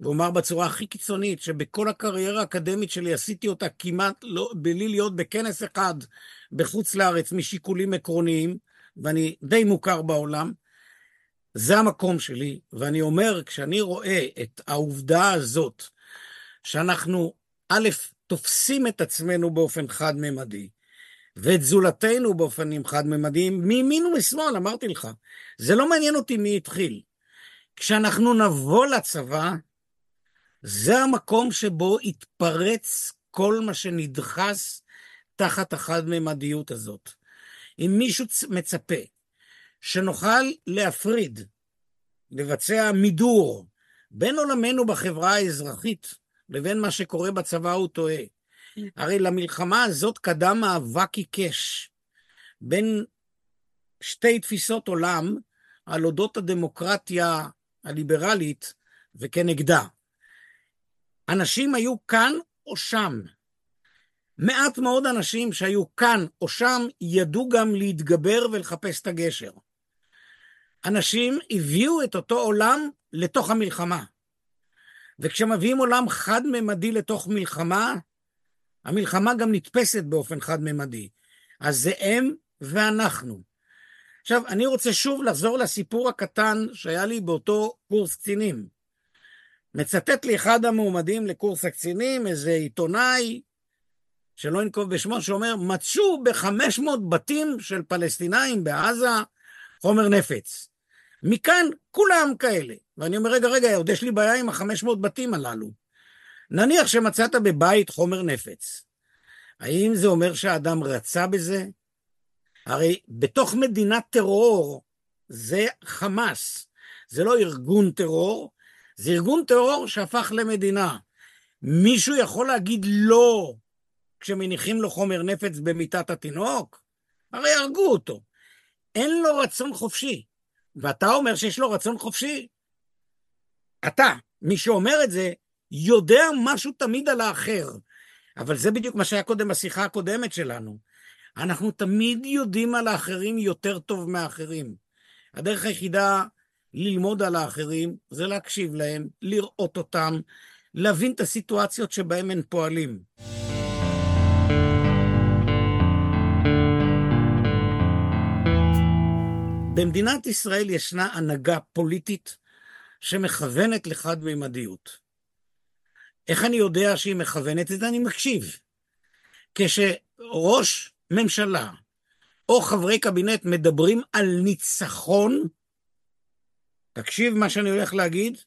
ואומר בצורה הכי קיצונית, שבכל הקריירה האקדמית שלי עשיתי אותה כמעט לא, בלי להיות בכנס אחד בחוץ לארץ משיקולים עקרוניים, ואני די מוכר בעולם, זה המקום שלי, ואני אומר, כשאני רואה את העובדה הזאת, שאנחנו, א', תופסים את עצמנו באופן חד-ממדי, ואת זולתנו באופנים חד-ממדיים, מימין ומשמאל, אמרתי לך. זה לא מעניין אותי מי התחיל. כשאנחנו נבוא לצבא, זה המקום שבו יתפרץ כל מה שנדחס תחת החד-ממדיות הזאת. אם מישהו מצפה שנוכל להפריד, לבצע מידור בין עולמנו בחברה האזרחית לבין מה שקורה בצבא, הוא טועה. הרי למלחמה הזאת קדם מאבק עיקש בין שתי תפיסות עולם על אודות הדמוקרטיה הליברלית וכנגדה. אנשים היו כאן או שם. מעט מאוד אנשים שהיו כאן או שם ידעו גם להתגבר ולחפש את הגשר. אנשים הביאו את אותו עולם לתוך המלחמה. וכשמביאים עולם חד-ממדי לתוך מלחמה, המלחמה גם נתפסת באופן חד-ממדי. אז זה הם ואנחנו. עכשיו, אני רוצה שוב לחזור לסיפור הקטן שהיה לי באותו קורס קצינים. מצטט לי אחד המועמדים לקורס הקצינים, איזה עיתונאי, שלא אנקוב בשמו, שאומר, מצאו ב-500 בתים של פלסטינאים בעזה חומר נפץ. מכאן כולם כאלה. ואני אומר, רגע, רגע, עוד יש לי בעיה עם ה-500 בתים הללו. נניח שמצאת בבית חומר נפץ. האם זה אומר שהאדם רצה בזה? הרי בתוך מדינת טרור זה חמאס, זה לא ארגון טרור, זה ארגון טרור שהפך למדינה. מישהו יכול להגיד לא כשמניחים לו חומר נפץ במיטת התינוק? הרי הרגו אותו. אין לו רצון חופשי. ואתה אומר שיש לו רצון חופשי. אתה, מי שאומר את זה, יודע משהו תמיד על האחר. אבל זה בדיוק מה שהיה קודם בשיחה הקודמת שלנו. אנחנו תמיד יודעים על האחרים יותר טוב מהאחרים. הדרך היחידה ללמוד על האחרים זה להקשיב להם, לראות אותם, להבין את הסיטואציות שבהם הם פועלים. במדינת ישראל ישנה הנהגה פוליטית שמכוונת לחד-ממדיות. איך אני יודע שהיא מכוונת את זה? אני מקשיב. כשראש ממשלה או חברי קבינט מדברים על ניצחון, תקשיב מה שאני הולך להגיד,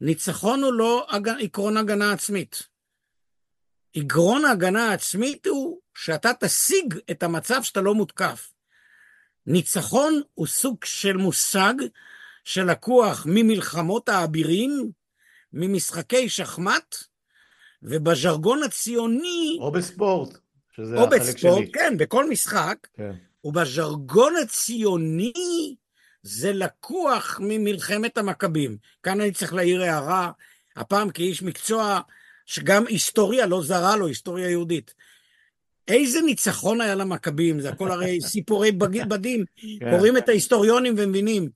ניצחון הוא לא עקרון הגנה עצמית. עקרון ההגנה העצמית הוא שאתה תשיג את המצב שאתה לא מותקף. ניצחון הוא סוג של מושג שלקוח ממלחמות האבירים, ממשחקי שחמט, ובז'רגון הציוני... או בספורט, שזה או החלק בספורט, שלי. כן, בכל משחק, כן. ובז'רגון הציוני זה לקוח ממלחמת המכבים. כאן אני צריך להעיר הערה, הפעם כאיש מקצוע שגם היסטוריה לא זרה לו, היסטוריה יהודית. איזה ניצחון היה למכבים, זה הכל הרי סיפורי בדים, כן. קוראים את ההיסטוריונים ומבינים.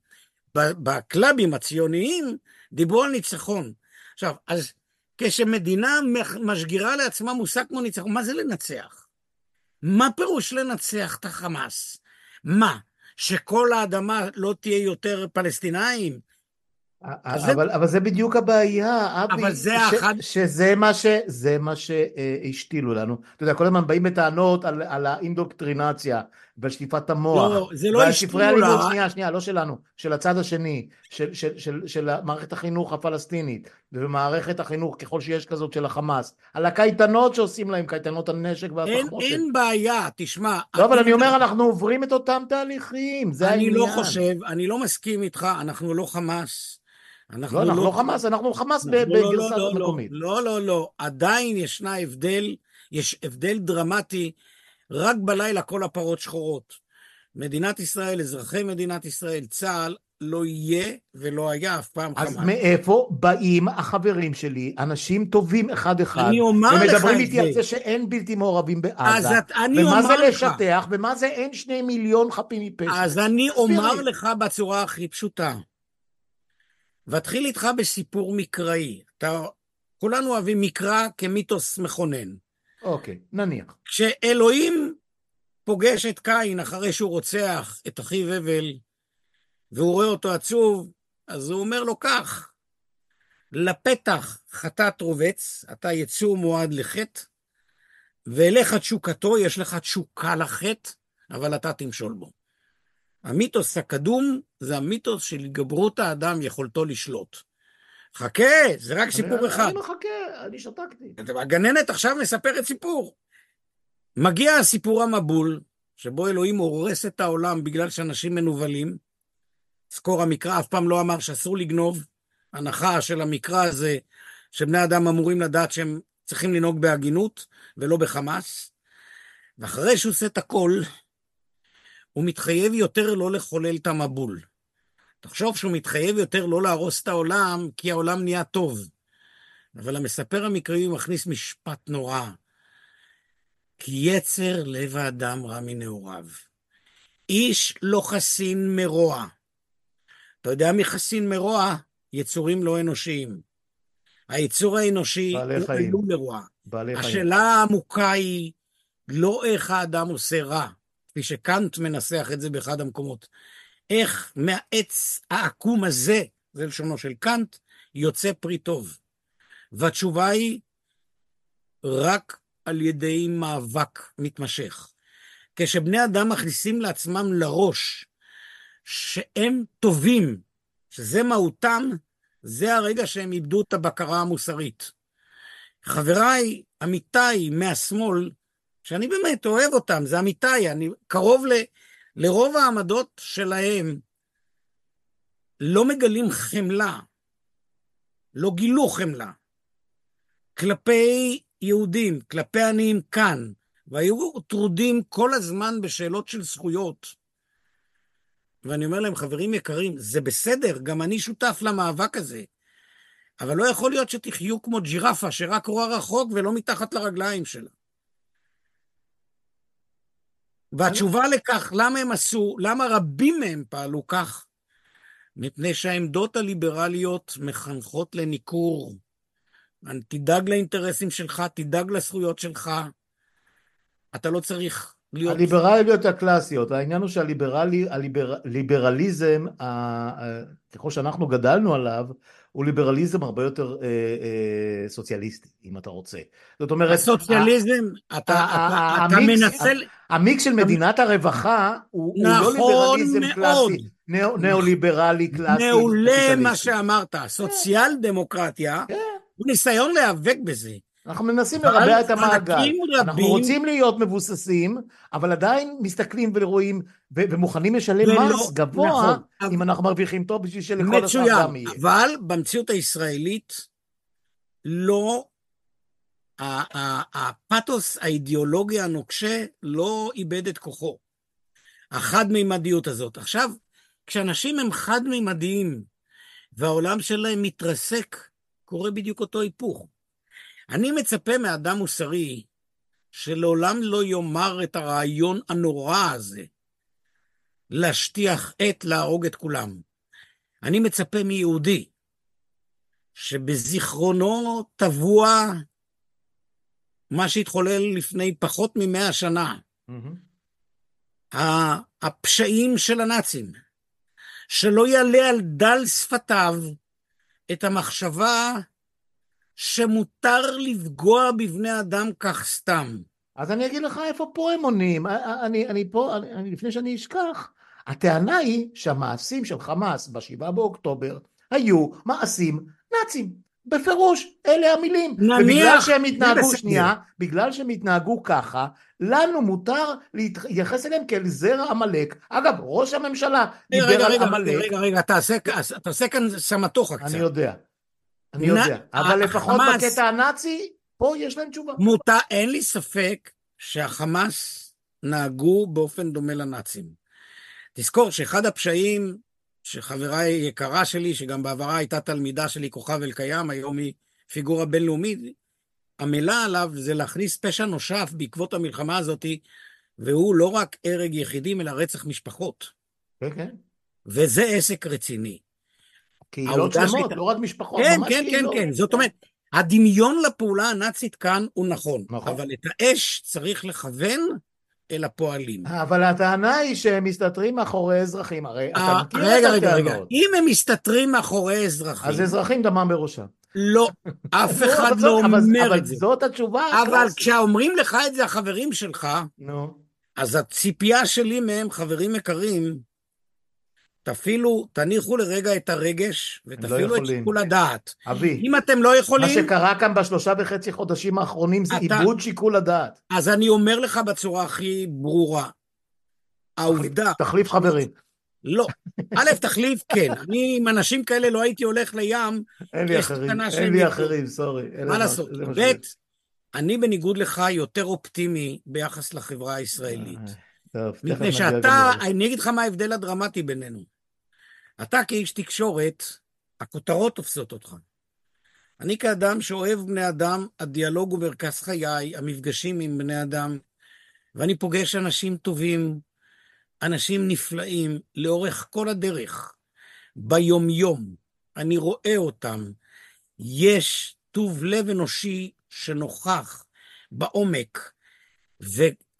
בקלאבים הציוניים דיברו על ניצחון. עכשיו, אז כשמדינה משגירה לעצמה מושג כמו ניצחון, מה זה לנצח? מה פירוש לנצח את החמאס? מה, שכל האדמה לא תהיה יותר פלסטינאים? אז זה- אבל, אבל זה בדיוק הבעיה, אבי, אבל זה ש, האחד- שזה מה ש... זה מה שהשתילו לנו. אתה יודע, כל הזמן באים בטענות על, על האינדוקטרינציה ועל שטיפת המוח. לא, זה לא ועל השתילו ספרי הלימוד, לה. שנייה, שנייה, לא שלנו, של הצד השני, של, של, של, של מערכת החינוך הפלסטינית, ומערכת החינוך, ככל שיש כזאת, של החמאס, על הקייטנות שעושים להם, קייטנות הנשק אין, והתחמושת. אין בעיה, תשמע. לא, אבל אני- אני אומר, אנחנו עוברים את אותם תהליכים, זה אני העניין. לא חושב, אני לא מסכים איתך, אנחנו לא חמאס. לא, אנחנו לא חמאס, אנחנו חמאס לא, לא, בגרסה לא, לא, מקומית. לא, לא, לא. עדיין ישנה הבדל, יש הבדל דרמטי, רק בלילה כל הפרות שחורות. מדינת ישראל, אזרחי מדינת ישראל, צה"ל, לא יהיה ולא היה אף פעם אז חמאס. מאיפה באים החברים שלי, אנשים טובים אחד-אחד, אני אומר לך ומדברים את איתי על זה. זה שאין בלתי מעורבים אז בעזה, את- אני ומה זה לך, לשטח, ומה זה אין שני מיליון חפים מפשע. אז אני אומר לי. לך בצורה הכי פשוטה. ואתחיל איתך בסיפור מקראי. אתה, כולנו אוהבים מקרא כמיתוס מכונן. אוקיי, נניח. כשאלוהים פוגש את קין אחרי שהוא רוצח את אחיו הבל, והוא רואה אותו עצוב, אז הוא אומר לו כך, לפתח חטאת רובץ, אתה יצור מועד לחטא, ואליך תשוקתו, יש לך תשוקה לחטא, אבל אתה תמשול בו. המיתוס הקדום זה המיתוס של התגברות האדם, יכולתו לשלוט. חכה, זה רק סיפור אחד. אני מחכה, אני שתקתי. הגננת עכשיו מספרת סיפור. מגיע הסיפור המבול, שבו אלוהים הורס את העולם בגלל שאנשים מנוולים. זכור המקרא אף פעם לא אמר שאסור לגנוב. הנחה של המקרא זה שבני אדם אמורים לדעת שהם צריכים לנהוג בהגינות ולא בחמאס. ואחרי שהוא עושה את הכל, הוא מתחייב יותר לא לחולל את המבול. תחשוב שהוא מתחייב יותר לא להרוס את העולם, כי העולם נהיה טוב. אבל המספר המקראי מכניס משפט נורא. כי יצר לב האדם רע מנעוריו. איש לא חסין מרוע. אתה יודע מי חסין מרוע? יצורים לא אנושיים. היצור האנושי הוא חיים. עלול לרוע. בעלי חיים. השאלה העמוקה היא לא איך האדם עושה רע, כפי שקאנט מנסח את זה באחד המקומות. איך מהעץ העקום הזה, זה לשונו של קאנט, יוצא פרי טוב. והתשובה היא רק על ידי מאבק מתמשך. כשבני אדם מכניסים לעצמם לראש שהם טובים, שזה מהותם, זה הרגע שהם איבדו את הבקרה המוסרית. חבריי, עמיתיי מהשמאל, שאני באמת אוהב אותם, זה עמיתיי, אני קרוב ל, לרוב העמדות שלהם, לא מגלים חמלה, לא גילו חמלה. כלפי יהודים, כלפי עניים כאן, והיו טרודים כל הזמן בשאלות של זכויות. ואני אומר להם, חברים יקרים, זה בסדר, גם אני שותף למאבק הזה. אבל לא יכול להיות שתחיו כמו ג'ירפה שרק רואה רחוק ולא מתחת לרגליים שלה. והתשובה לכך, למה הם עשו, למה רבים מהם פעלו כך? מפני שהעמדות הליברליות מחנכות לניכור. תדאג לאינטרסים שלך, תדאג לזכויות שלך. אתה לא צריך להיות... הליברליות הקלאסיות, העניין הוא שהליברליזם, ככל שאנחנו גדלנו עליו, הוא ליברליזם הרבה יותר אה, אה, סוציאליסטי, אם אתה רוצה. זאת אומרת... הסוציאליזם, ה- אתה, ה- אתה, אתה מנסה... המיקס של מדינת הרווחה הוא, נכון הוא לא ליברליזם מאוד. קלאסי, נאו, ניאו-ליברלי קלאסי. מעולה מה שאמרת, סוציאל דמוקרטיה, כן. הוא ניסיון להיאבק בזה. אנחנו מנסים לרבע את המעגל. אנחנו רבים- רוצים להיות מבוססים, אבל עדיין מסתכלים ורואים, ומוכנים לשלם ולא- מס גבוה, נכון. אם אנחנו מרוויחים טוב, בשביל שלכל השאר מצוין, גם יהיה. אבל במציאות הישראלית לא, הפתוס האידיאולוגי הנוקשה לא איבד את כוחו. החד-מימדיות הזאת. עכשיו, כשאנשים הם חד-מימדיים והעולם שלהם מתרסק, קורה בדיוק אותו היפוך. אני מצפה מאדם מוסרי שלעולם לא יאמר את הרעיון הנורא הזה, להשטיח את, להרוג את כולם. אני מצפה מיהודי שבזיכרונו טבוע מה שהתחולל לפני פחות ממאה שנה. ה- הפשעים של הנאצים, שלא יעלה על דל שפתיו את המחשבה שמותר לפגוע בבני אדם כך סתם. אז אני אגיד לך איפה פה הם עונים. אני, אני פה, אני, אני, לפני שאני אשכח, הטענה היא שהמעשים של חמאס בשבעה באוקטובר היו מעשים נאצים. בפירוש, אלה המילים. נניח, ובגלל שהם התנהגו. שנייה, בגלל שהם התנהגו ככה, לנו מותר להתייחס אליהם כאל זרע עמלק. אגב, ראש הממשלה דיבר רגע, על רגע, עמלק. רגע, רגע, תעשה, תעשה כאן סמטוחה קצת. אני יודע. אני יודע. אבל לפחות בקטע הנאצי, פה יש להם תשובה. מותר, אין לי ספק שהחמאס נהגו באופן דומה לנאצים. תזכור שאחד הפשעים שחברה יקרה שלי, שגם בעברה הייתה תלמידה שלי, כוכב אלקיים, היום היא פיגורה בינלאומית, עמלה עליו זה להכניס פשע נוסף בעקבות המלחמה הזאת, והוא לא רק הרג יחידים, אלא רצח משפחות. כן, כן. וזה עסק רציני. קהילות שלמות, לא רק משפחות, כן, ממש כן, כן, קהילות. כן. זאת אומרת, הדמיון לפעולה הנאצית כאן הוא נכון, נכון. אבל את האש צריך לכוון אל הפועלים. אבל הטענה היא שהם מסתתרים מאחורי אזרחים, הרי אתה אה, מכיר רגע, את רגע, רגע. הטענות. אם הם מסתתרים מאחורי אזרחים, אז אזרחים דמם בראשם. לא, אף אחד אבל לא אבל- אומר אבל את זה. זאת התשובה אבל. כשאומרים לך את זה החברים שלך, נו, אז הציפייה שלי מהם, חברים יקרים, תפעילו, תניחו לרגע את הרגש ותפעילו את יכולים. שיקול הדעת. אבי, אם אתם לא מה יכולים, שקרה כאן בשלושה וחצי חודשים האחרונים זה אתה- איבוד שיקול הדעת. אז אני אומר לך בצורה הכי ברורה, העובדה, תחליף חברים. לא. א', תחליף, כן. אני עם אנשים כאלה לא הייתי הולך לים, אין לי אחרים, אין לי. אחרים, סורי. מה לעשות? מה ב'. אני בניגוד לך יותר אופטימי ביחס לחברה הישראלית. טוב, מפני שאתה, לזה. אני אגיד לך מה ההבדל הדרמטי בינינו. אתה כאיש תקשורת, הכותרות תופסות אותך. אני כאדם שאוהב בני אדם, הדיאלוג הוא מרכז חיי, המפגשים עם בני אדם, ואני פוגש אנשים טובים, אנשים נפלאים, לאורך כל הדרך, ביומיום. אני רואה אותם. יש טוב לב אנושי שנוכח בעומק,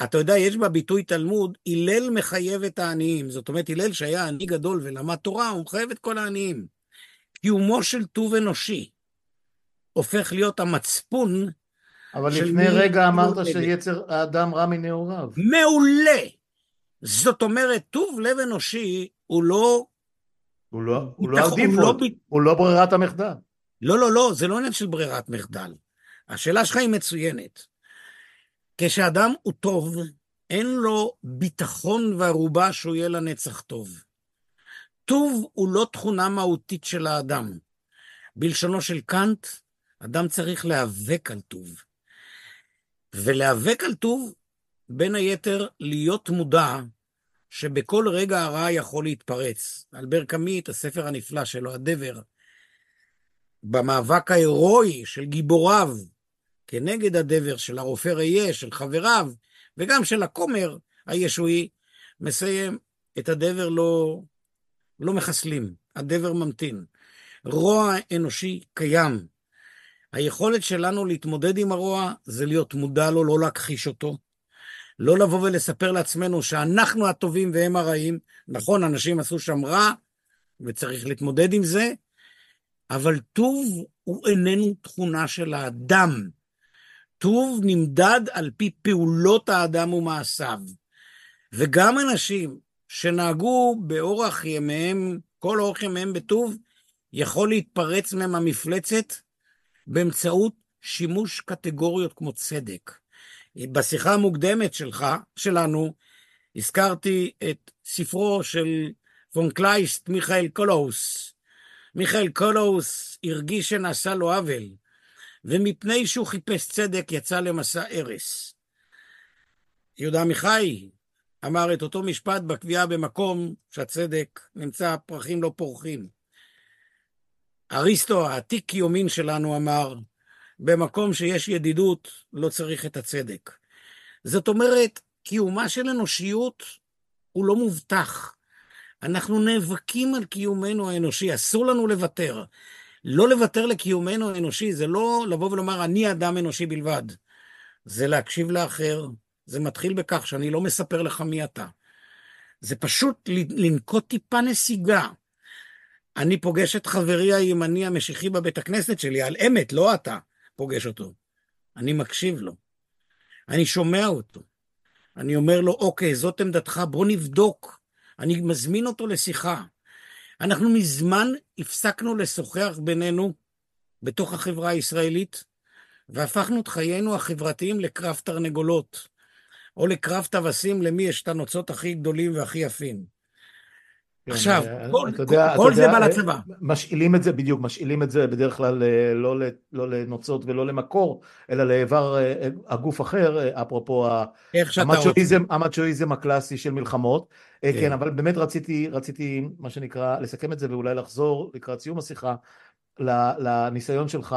ואתה יודע, יש בביטוי תלמוד, הלל מחייב את העניים. זאת אומרת, הלל שהיה עני גדול ולמד תורה, הוא מחייב את כל העניים. קיומו של טוב אנושי הופך להיות המצפון אבל לפני רגע אמרת שיצר האדם רע מנעוריו. מעולה. זאת אומרת, טוב לב אנושי הוא לא... הוא לא הוא לא הדיפולט, לא הוא לא ברירת המחדל. לא, לא, לא, זה לא עניין של ברירת מחדל. השאלה שלך היא מצוינת. כשאדם הוא טוב, אין לו ביטחון וערובה שהוא יהיה לנצח טוב. טוב הוא לא תכונה מהותית של האדם. בלשונו של קאנט, אדם צריך להיאבק על טוב. ולהיאבק על טוב, בין היתר, להיות מודע שבכל רגע הרע יכול להתפרץ. אלבר קאמי, את הספר הנפלא שלו, הדבר, במאבק ההירואי של גיבוריו כנגד הדבר, של הרופא ראייה, של חבריו, וגם של הכומר, הישועי, מסיים, את הדבר לא, לא מחסלים, הדבר ממתין. רוע אנושי קיים. היכולת שלנו להתמודד עם הרוע זה להיות מודע לו, לא להכחיש אותו. לא לבוא ולספר לעצמנו שאנחנו הטובים והם הרעים. נכון, אנשים עשו שם רע, וצריך להתמודד עם זה, אבל טוב הוא איננו תכונה של האדם. טוב נמדד על פי פעולות האדם ומעשיו. וגם אנשים שנהגו באורח ימיהם, כל אורח ימיהם בטוב, יכול להתפרץ מהם המפלצת באמצעות שימוש קטגוריות כמו צדק. בשיחה המוקדמת שלך, שלנו, הזכרתי את ספרו של פון קלייסט, מיכאל קולהאס. מיכאל קולהאס הרגיש שנעשה לו עוול, ומפני שהוא חיפש צדק יצא למסע הרס. יהודה עמיחי אמר את אותו משפט בקביעה במקום שהצדק נמצא, פרחים לא פורחים. אריסטו, העתיק יומין שלנו, אמר, במקום שיש ידידות, לא צריך את הצדק. זאת אומרת, קיומה של אנושיות הוא לא מובטח. אנחנו נאבקים על קיומנו האנושי, אסור לנו לוותר. לא לוותר לקיומנו האנושי זה לא לבוא ולומר, אני אדם אנושי בלבד. זה להקשיב לאחר, זה מתחיל בכך שאני לא מספר לך מי אתה. זה פשוט לנקוט טיפה נסיגה. אני פוגש את חברי הימני המשיחי בבית הכנסת שלי, על אמת, לא אתה פוגש אותו. אני מקשיב לו. אני שומע אותו. אני אומר לו, אוקיי, זאת עמדתך, בוא נבדוק. אני מזמין אותו לשיחה. אנחנו מזמן הפסקנו לשוחח בינינו בתוך החברה הישראלית, והפכנו את חיינו החברתיים לקרב תרנגולות, או לקרב טווסים למי יש את הנוצות הכי גדולים והכי יפים. כן, עכשיו, אה, כל, זה בא אה, לצבא. משאילים את זה, בדיוק, משאילים את זה בדרך כלל אה, לא, לא לנוצות ולא למקור, אלא לאיבר הגוף אחר, אפרופו המצ'ואיזם, המצ'ואיזם הקלאסי של מלחמות. כן. כן, אבל באמת רציתי, רציתי, מה שנקרא, לסכם את זה ואולי לחזור לקראת סיום השיחה לניסיון שלך,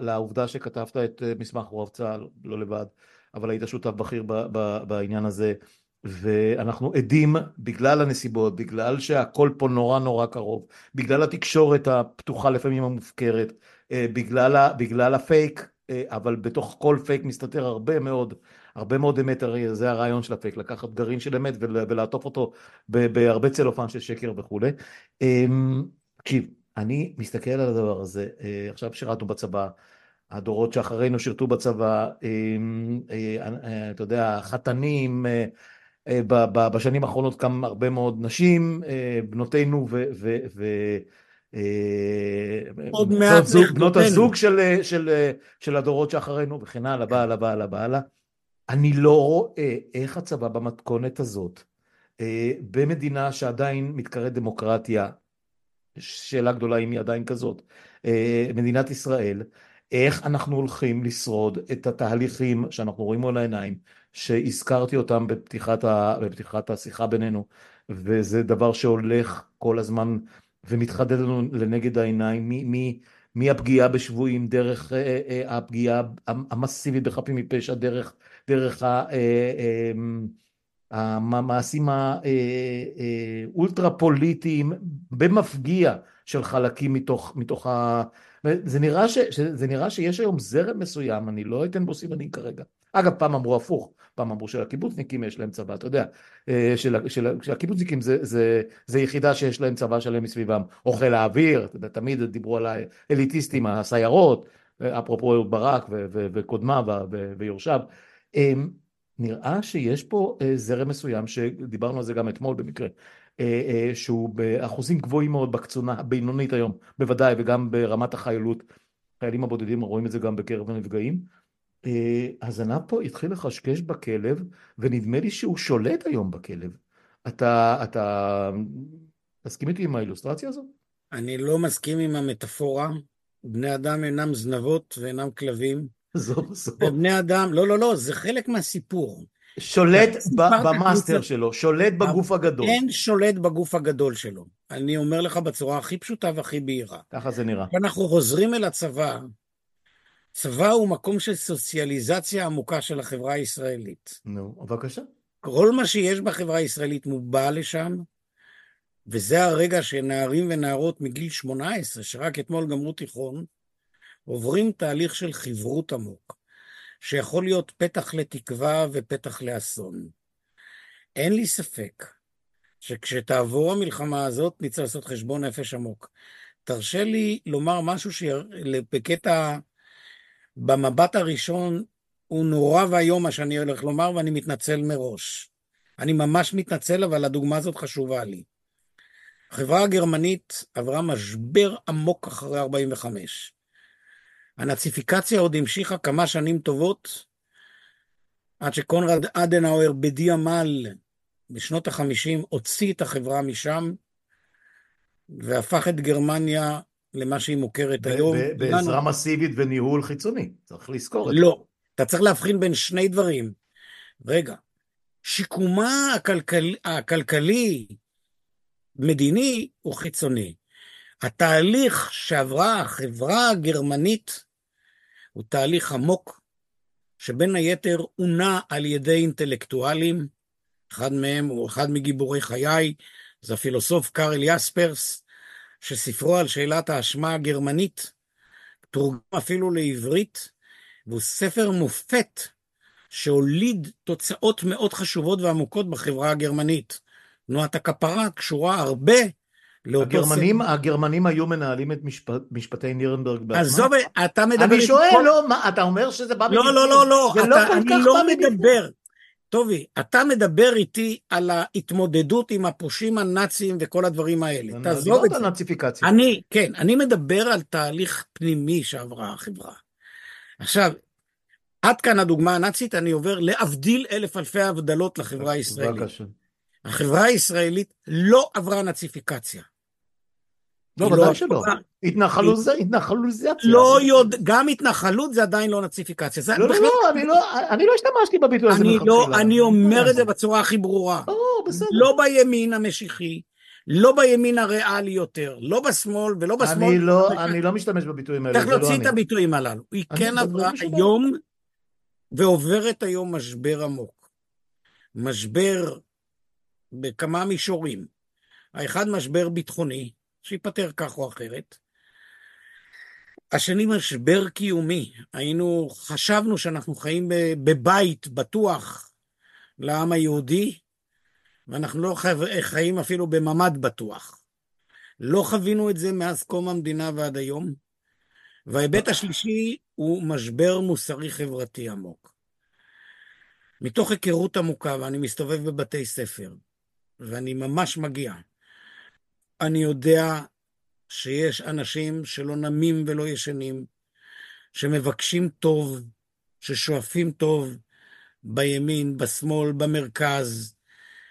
לעובדה שכתבת את מסמך רוח צה"ל, לא לבד, אבל היית שותף בכיר בעניין הזה. ואנחנו עדים בגלל הנסיבות, בגלל שהכל פה נורא נורא קרוב, בגלל התקשורת הפתוחה לפעמים המופקרת, אה, בגלל, בגלל הפייק, אה, אבל בתוך כל פייק מסתתר הרבה מאוד, הרבה מאוד אמת, הרי זה הרעיון של הפייק, לקחת גרעין של אמת ולעטוף אותו בהרבה צלופן של שקר וכולי. אמ, תקשיב, אני מסתכל על הדבר הזה, אה, עכשיו שירתנו בצבא, הדורות שאחרינו שירתו בצבא, אמ, אתה יודע, חתנים, בשנים האחרונות קם הרבה מאוד נשים, אה, בנותינו ו... ו, ו אה, עוד מעט זוג, בנות הזוג של, של, של הדורות שאחרינו וכן הלאה. והלאה, והלאה, והלאה. אני לא רואה איך הצבא במתכונת הזאת, במדינה שעדיין מתקראת דמוקרטיה, שאלה גדולה אם היא עדיין כזאת, מדינת ישראל, איך אנחנו הולכים לשרוד את התהליכים שאנחנו רואים מול העיניים, שהזכרתי אותם בפתיחת, ה, בפתיחת השיחה בינינו, וזה דבר שהולך כל הזמן ומתחדד לנו לנגד העיניים, מהפגיעה בשבויים, דרך אה, אה, הפגיעה המסיבית בחפים מפשע, דרך, דרך ה... אה, המעשים האולטרה פוליטיים במפגיע של חלקים מתוך, מתוך ה... זה נראה, ש, זה נראה שיש היום זרם מסוים, אני לא אתן בו סימנים כרגע. אגב, פעם אמרו הפוך, פעם אמרו שלקיבוצניקים יש להם צבא, אתה יודע, אה, של, של, של הקיבוצניקים זה, זה, זה יחידה שיש להם צבא שלם מסביבם, או חיל האוויר, אתה יודע, תמיד דיברו על האליטיסטים, הסיירות, אפרופו ברק וקודמיו ויורשיו. אמ, נראה שיש פה אה, זרם מסוים, שדיברנו על זה גם אתמול במקרה, אה, שהוא באחוזים גבוהים מאוד בקצונה הבינונית היום, בוודאי, וגם ברמת החיילות. חיילים הבודדים רואים את זה גם בקרב הנפגעים. הזנב פה התחיל לחשקש בכלב, ונדמה לי שהוא שולט היום בכלב. אתה, אתה מסכים איתי עם האילוסטרציה הזו? אני לא מסכים עם המטאפורה. בני אדם אינם זנבות ואינם כלבים. זו זו. בני אדם, לא, לא, לא, זה חלק מהסיפור. שולט במאסטר שלו, שולט בגוף הגדול. אין שולט בגוף הגדול שלו. אני אומר לך בצורה הכי פשוטה והכי בהירה. ככה זה נראה. אנחנו חוזרים אל הצבא, צבא הוא מקום של סוציאליזציה עמוקה של החברה הישראלית. נו, בבקשה. כל מה שיש בחברה הישראלית מובע לשם, וזה הרגע שנערים ונערות מגיל 18, שרק אתמול גמרו תיכון, עוברים תהליך של חברות עמוק, שיכול להיות פתח לתקווה ופתח לאסון. אין לי ספק שכשתעבור המלחמה הזאת, נצטרך לעשות חשבון נפש עמוק. תרשה לי לומר משהו שבקטע, במבט הראשון, הוא נורא ואיום מה שאני הולך לומר, ואני מתנצל מראש. אני ממש מתנצל, אבל הדוגמה הזאת חשובה לי. החברה הגרמנית עברה משבר עמוק אחרי 45. הנאציפיקציה עוד המשיכה כמה שנים טובות, עד שקונרד אדנאואר בדי עמל בשנות החמישים הוציא את החברה משם, והפך את גרמניה למה שהיא מוכרת היום. בעזרה מסיבית וניהול חיצוני, צריך לזכור את זה. לא, אתה צריך להבחין בין שני דברים. רגע, שיקומה הכלכל, הכלכלי, מדיני, הוא חיצוני. התהליך שעברה החברה הגרמנית הוא תהליך עמוק, שבין היתר עונה על ידי אינטלקטואלים, אחד מהם הוא אחד מגיבורי חיי, זה הפילוסוף קארל יספרס, שספרו על שאלת האשמה הגרמנית תורגם אפילו לעברית, והוא ספר מופת שהוליד תוצאות מאוד חשובות ועמוקות בחברה הגרמנית. תנועת הכפרה קשורה הרבה לאותו הגרמנים, ספר. הגרמנים היו מנהלים את משפט, משפטי נירנברג בעצמם? עזוב, אתה מדבר... אני שואל, כל... לא, מה, אתה אומר שזה בא... לא, לא, לא, לא, אתה, לא אני לא מדבר. טובי, אתה מדבר איתי על ההתמודדות עם הפושעים הנאצים וכל הדברים האלה. תעזוב את זה. נאציפיקציה. אני, כן, אני מדבר על תהליך פנימי שעברה החברה. עכשיו, עד כאן הדוגמה הנאצית, אני עובר להבדיל אלף אלפי הבדלות לחברה הישראלית. החברה הישראלית לא עברה נאציפיקציה. לא, ודאי לא שלא. התנחלות זה התנחלוזציה. לא יודע, גם התנחלות זה עדיין לא נאציפיקציה. לא, לא, לא, אני לא, אני לא השתמשתי בביטוי הזה מלכתחילה. לא, אני אומר את זה בצורה הכי ברורה. בסדר. לא בימין המשיחי, לא בימין הריאלי יותר, לא בשמאל ולא בשמאל. אני לא, אני לא משתמש בביטויים האלה, צריך להוציא את הביטויים הללו. היא כן עברה היום, ועוברת היום משבר עמוק. משבר בכמה מישורים. האחד משבר ביטחוני, שייפתר כך או אחרת. השני משבר קיומי. היינו, חשבנו שאנחנו חיים בבית בטוח לעם היהודי, ואנחנו לא חיים אפילו בממ"ד בטוח. לא חווינו את זה מאז קום המדינה ועד היום. וההיבט השלישי הוא משבר מוסרי חברתי עמוק. מתוך היכרות עמוקה, ואני מסתובב בבתי ספר, ואני ממש מגיע. אני יודע שיש אנשים שלא נמים ולא ישנים, שמבקשים טוב, ששואפים טוב בימין, בשמאל, במרכז,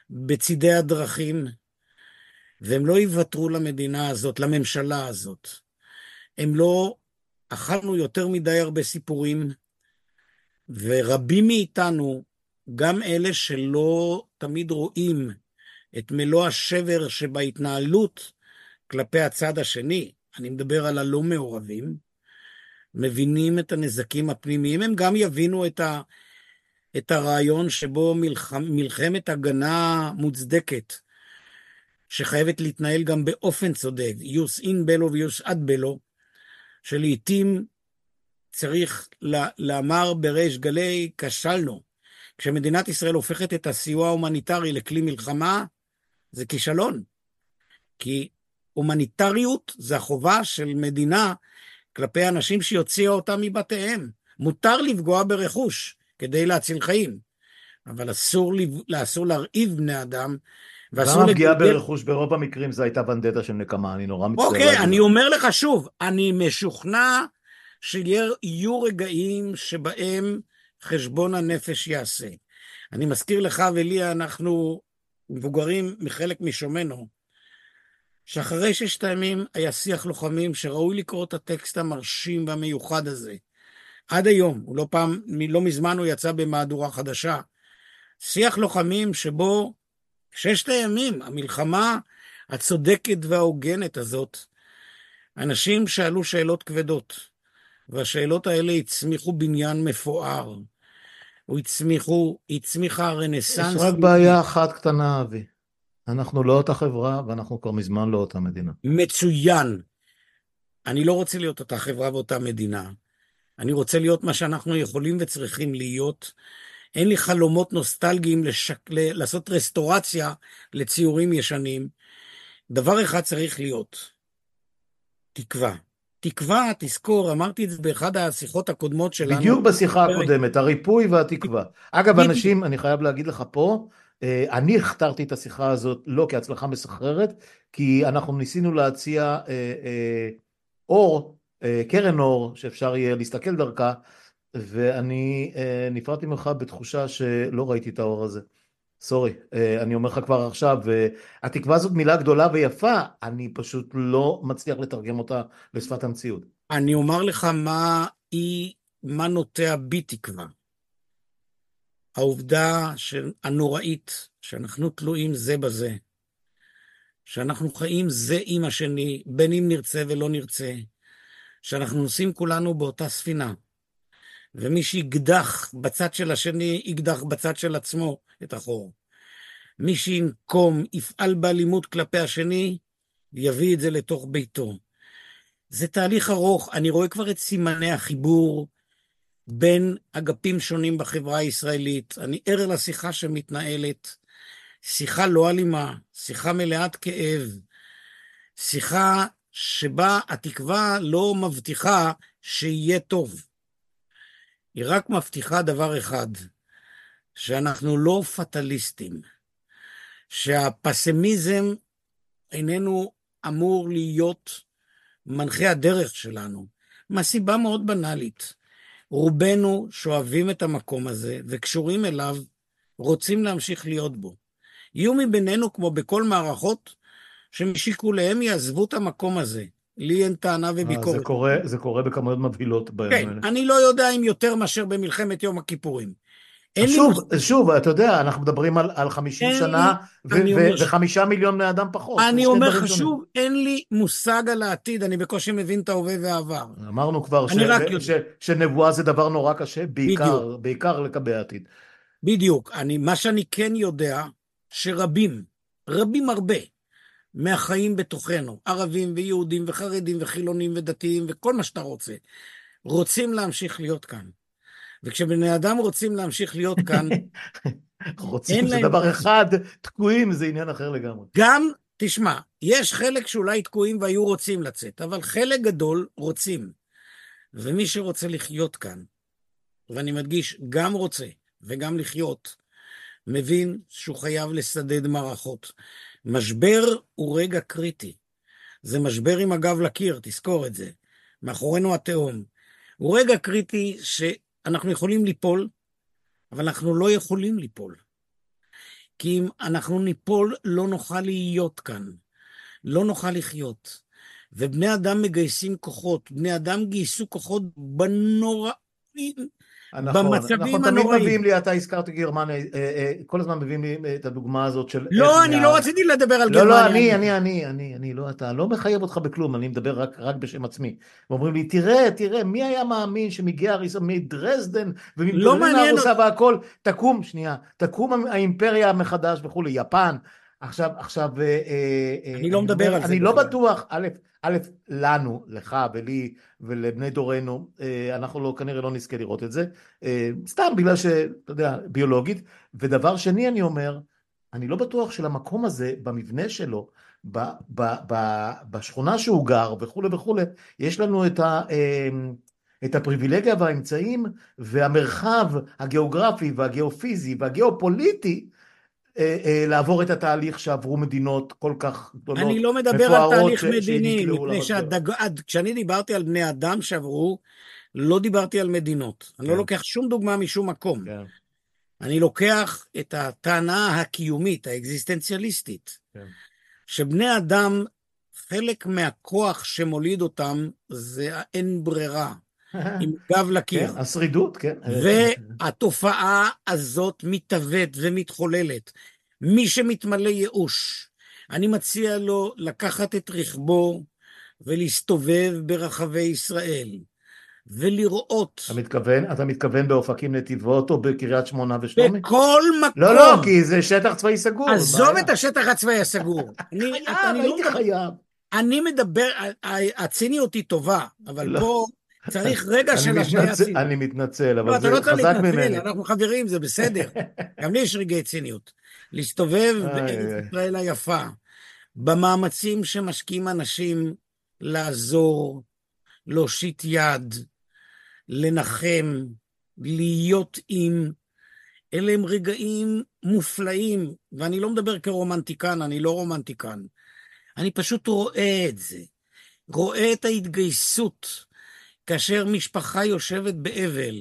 בצידי הדרכים, והם לא יוותרו למדינה הזאת, לממשלה הזאת. הם לא... אכלנו יותר מדי הרבה סיפורים, ורבים מאיתנו, גם אלה שלא תמיד רואים את מלוא השבר שבהתנהלות כלפי הצד השני, אני מדבר על הלא מעורבים, מבינים את הנזקים הפנימיים, הם גם יבינו את, ה, את הרעיון שבו מלח, מלחמת הגנה מוצדקת, שחייבת להתנהל גם באופן צודק, jus in bello ו jus ad bellum, שלעיתים צריך לאמר בריש גלי, כשלנו. כשמדינת ישראל הופכת את הסיוע ההומניטרי לכלי מלחמה, זה כישלון. כי הומניטריות זה החובה של מדינה כלפי אנשים שהוציאה אותם מבתיהם. מותר לפגוע ברכוש כדי להציל חיים, אבל אסור, אסור להרעיב בני אדם. גם הפגיעה לגדר... ברכוש ברוב המקרים זה הייתה ונדטה של נקמה, אני נורא מצטער. אוקיי, אני אומר לך שוב, אני משוכנע שיהיו רגעים שבהם חשבון הנפש יעשה. אני מזכיר לך ולי, אנחנו מבוגרים מחלק משומנו, שאחרי ששת הימים היה שיח לוחמים שראוי לקרוא את הטקסט המרשים והמיוחד הזה. עד היום, הוא לא פעם, לא מזמן הוא יצא במהדורה חדשה. שיח לוחמים שבו ששת הימים, המלחמה הצודקת וההוגנת הזאת, אנשים שאלו שאלות כבדות, והשאלות האלה הצמיחו בניין מפואר. הוא הצמיחו, הצמיחה הרנסאנס. יש רק בעיה אחת קטנה, אבי. אנחנו לא אותה חברה, ואנחנו כבר מזמן לא אותה מדינה. מצוין. אני לא רוצה להיות אותה חברה ואותה מדינה. אני רוצה להיות מה שאנחנו יכולים וצריכים להיות. אין לי חלומות נוסטלגיים לשק... לעשות רסטורציה לציורים ישנים. דבר אחד צריך להיות, תקווה. תקווה, תזכור, אמרתי את זה באחד השיחות הקודמות שלנו. בדיוק בשיחה הקודמת, הריפוי והתקווה. אגב, אנשים, אני חייב להגיד לך פה, אה, אני הכתרתי את השיחה הזאת לא כהצלחה מסחררת, כי אנחנו ניסינו להציע אה, אה, אור, אה, קרן אור, שאפשר יהיה להסתכל דרכה, ואני אה, נפרדתי ממך בתחושה שלא ראיתי את האור הזה. סורי, אה, אני אומר לך כבר עכשיו, התקווה הזאת מילה גדולה ויפה, אני פשוט לא מצליח לתרגם אותה לשפת המציאות. אני אומר לך מה היא, מה נוטע בי תקווה. העובדה הנוראית שאנחנו תלויים זה בזה, שאנחנו חיים זה עם השני, בין אם נרצה ולא נרצה, שאנחנו נוסעים כולנו באותה ספינה, ומי שיגדח בצד של השני, יגדח בצד של עצמו את החור. מי שינקום, יפעל באלימות כלפי השני, יביא את זה לתוך ביתו. זה תהליך ארוך, אני רואה כבר את סימני החיבור בין אגפים שונים בחברה הישראלית. אני ער לשיחה שמתנהלת, שיחה לא אלימה, שיחה מלאת כאב, שיחה שבה התקווה לא מבטיחה שיהיה טוב. היא רק מבטיחה דבר אחד, שאנחנו לא פטליסטים, שהפסימיזם איננו אמור להיות מנחה הדרך שלנו, מהסיבה מאוד בנאלית. רובנו שאוהבים את המקום הזה וקשורים אליו, רוצים להמשיך להיות בו. יהיו מבינינו, כמו בכל מערכות, שמשיקוליהם יעזבו את המקום הזה. לי אין טענה אה, וביקורת. זה קורה, זה קורה בכמויות מבהילות בימים כן, האלה. אני לא יודע אם יותר מאשר במלחמת יום הכיפורים. שוב, לי... שוב, אתה יודע, אנחנו מדברים על, על 50 שנה וחמישה מיליון בני אדם פחות. אני אומר לך שוב, אין לי מושג על העתיד, אני בקושי מבין את ההווה והעבר. אמרנו כבר ש, ש, שנבואה זה דבר נורא קשה, בעיקר, בעיקר לגבי העתיד. בדיוק. אני, מה שאני כן יודע, שרבים, רבים הרבה, מהחיים בתוכנו, ערבים ויהודים וחרדים וחילונים ודתיים וכל מה שאתה רוצה, רוצים להמשיך להיות כאן. וכשבני אדם רוצים להמשיך להיות כאן, רוצים זה דבר אחד, תקועים זה עניין אחר לגמרי. גם, תשמע, יש חלק שאולי תקועים והיו רוצים לצאת, אבל חלק גדול רוצים. ומי שרוצה לחיות כאן, ואני מדגיש, גם רוצה וגם לחיות, מבין שהוא חייב לסדד מערכות. משבר הוא רגע קריטי. זה משבר עם הגב לקיר, תזכור את זה. מאחורינו התהום. הוא רגע קריטי שאנחנו יכולים ליפול, אבל אנחנו לא יכולים ליפול. כי אם אנחנו ניפול, לא נוכל להיות כאן. לא נוכל לחיות. ובני אדם מגייסים כוחות. בני אדם גייסו כוחות בנורא... נכון, במצבים נכון, תמיד מביאים לי, אתה הזכרת גרמניה, אה, אה, כל הזמן מביאים לי את הדוגמה הזאת של... לא, אני לא רציתי לדבר על גרמניה. לא, לא, אני, אני, אני, אני, אני, לא, אתה לא מחייב אותך בכלום, אני מדבר רק, רק בשם עצמי. ואומרים לי, תראה, תראה, מי היה מאמין שמגיע הריסה מדרזדן ומברלין הרוסה והכל, תקום, שנייה, תקום האימפריה מחדש וכולי, יפן. עכשיו, עכשיו... אה, אני לא מדבר על זה. אני לא בטוח, א', א', לנו, לך ולי ולבני דורנו, אה, אנחנו לא, כנראה לא נזכה לראות את זה, אה, סתם בגלל שאתה יודע, ביולוגית, ודבר שני אני אומר, אני לא בטוח שלמקום הזה, במבנה שלו, ב, ב, ב, בשכונה שהוא גר וכולי וכולי, יש לנו את, ה, אה, את הפריבילגיה והאמצעים והמרחב הגיאוגרפי והגיאופיזי והגיאופוליטי אה, אה, לעבור את התהליך שעברו מדינות כל כך גדולות, אני לא מדבר על תהליך מדיני, מפני שכשאני דיברתי על בני אדם שעברו, לא דיברתי על מדינות. אני לא כן. לוקח שום דוגמה משום מקום. כן. אני לוקח את הטענה הקיומית, האקזיסטנציאליסטית, כן. שבני אדם, חלק מהכוח שמוליד אותם זה האין ברירה. עם גב לקיר. כן, השרידות, כן. והתופעה הזאת מתהוות ומתחוללת. מי שמתמלא ייאוש, אני מציע לו לקחת את רכבו ולהסתובב ברחבי ישראל, ולראות. אתה מתכוון, אתה מתכוון באופקים נתיבות או בקריית שמונה ושלומי? בכל מקום. לא, לא, כי זה שטח צבאי סגור. עזוב. את השטח הצבאי הסגור. אני, חייב, אני לא הייתי מדבר- חייב. אני מדבר, הציניות היא טובה, אבל לא. פה צריך רגע של השניה מתנצל- ציניות. אני מתנצל, לא, אבל אתה זה לא צריך חזק להתנצל, ממני. אנחנו חברים, זה בסדר. גם לי יש רגעי ציניות. להסתובב. בארץ ישראל היפה, במאמצים שמשקיעים אנשים לעזור, להושיט יד, לנחם, להיות עם, אלה הם רגעים מופלאים, ואני לא מדבר כרומנטיקן, אני לא רומנטיקן. אני פשוט רואה את זה. רואה את ההתגייסות כאשר משפחה יושבת באבל,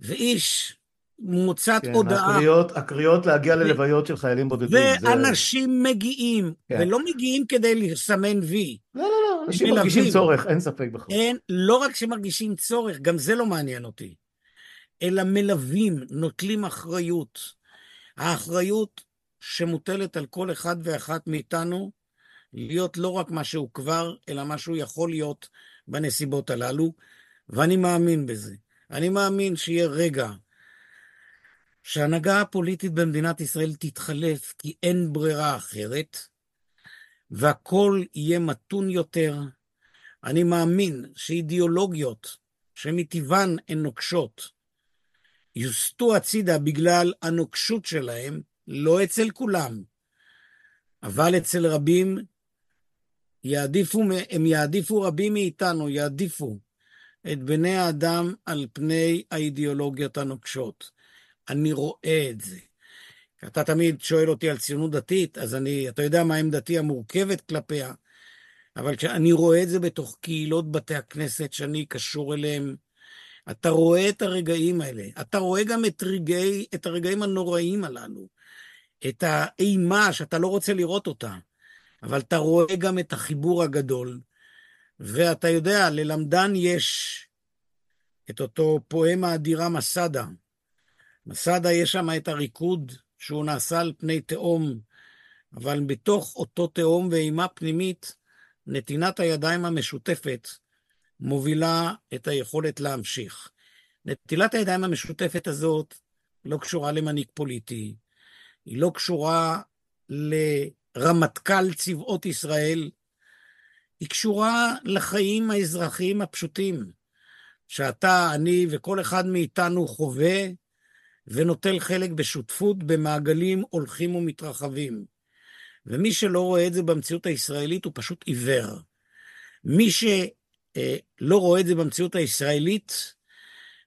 ואיש מוצאת כן, הודעה, הקריאות, הקריאות להגיע ללוויות של חיילים בודדים. זה- ואנשים מגיעים, כן. ולא מגיעים כדי לסמן וי. לא, לא, לא, אנשים. מרגישים צורך, אין ספק בכלל. אין, לא רק שמרגישים צורך, גם זה לא מעניין אותי, אלא מלווים, נוטלים אחריות. האחריות שמוטלת על כל אחד ואחת מאיתנו, להיות לא רק מה שהוא כבר, אלא מה שהוא יכול להיות בנסיבות הללו, ואני מאמין בזה. אני מאמין שיהיה רגע שההנהגה הפוליטית במדינת ישראל תתחלף, כי אין ברירה אחרת, והכל יהיה מתון יותר. אני מאמין שאידיאולוגיות שמטבען הן נוקשות, יוסטו הצידה בגלל הנוקשות שלהם, לא אצל כולם, אבל אצל רבים, יעדיפו, הם יעדיפו, רבים מאיתנו יעדיפו את בני האדם על פני האידיאולוגיות הנוקשות. אני רואה את זה. אתה תמיד שואל אותי על ציונות דתית, אז אני, אתה יודע מה עמדתי המורכבת כלפיה, אבל כשאני רואה את זה בתוך קהילות בתי הכנסת שאני קשור אליהם, אתה רואה את הרגעים האלה. אתה רואה גם את, רגעי, את הרגעים הנוראים הללו. את האימה שאתה לא רוצה לראות אותה, אבל אתה רואה גם את החיבור הגדול. ואתה יודע, ללמדן יש את אותו פואמה אדירה מסדה. מסדה יש שם את הריקוד שהוא נעשה על פני תהום, אבל בתוך אותו תהום ואימה פנימית, נתינת הידיים המשותפת מובילה את היכולת להמשיך. נטילת הידיים המשותפת הזאת לא קשורה למנהיג פוליטי, היא לא קשורה לרמטכ"ל צבאות ישראל, היא קשורה לחיים האזרחיים הפשוטים, שאתה, אני וכל אחד מאיתנו חווה ונוטל חלק בשותפות במעגלים הולכים ומתרחבים. ומי שלא רואה את זה במציאות הישראלית הוא פשוט עיוור. מי שלא רואה את זה במציאות הישראלית,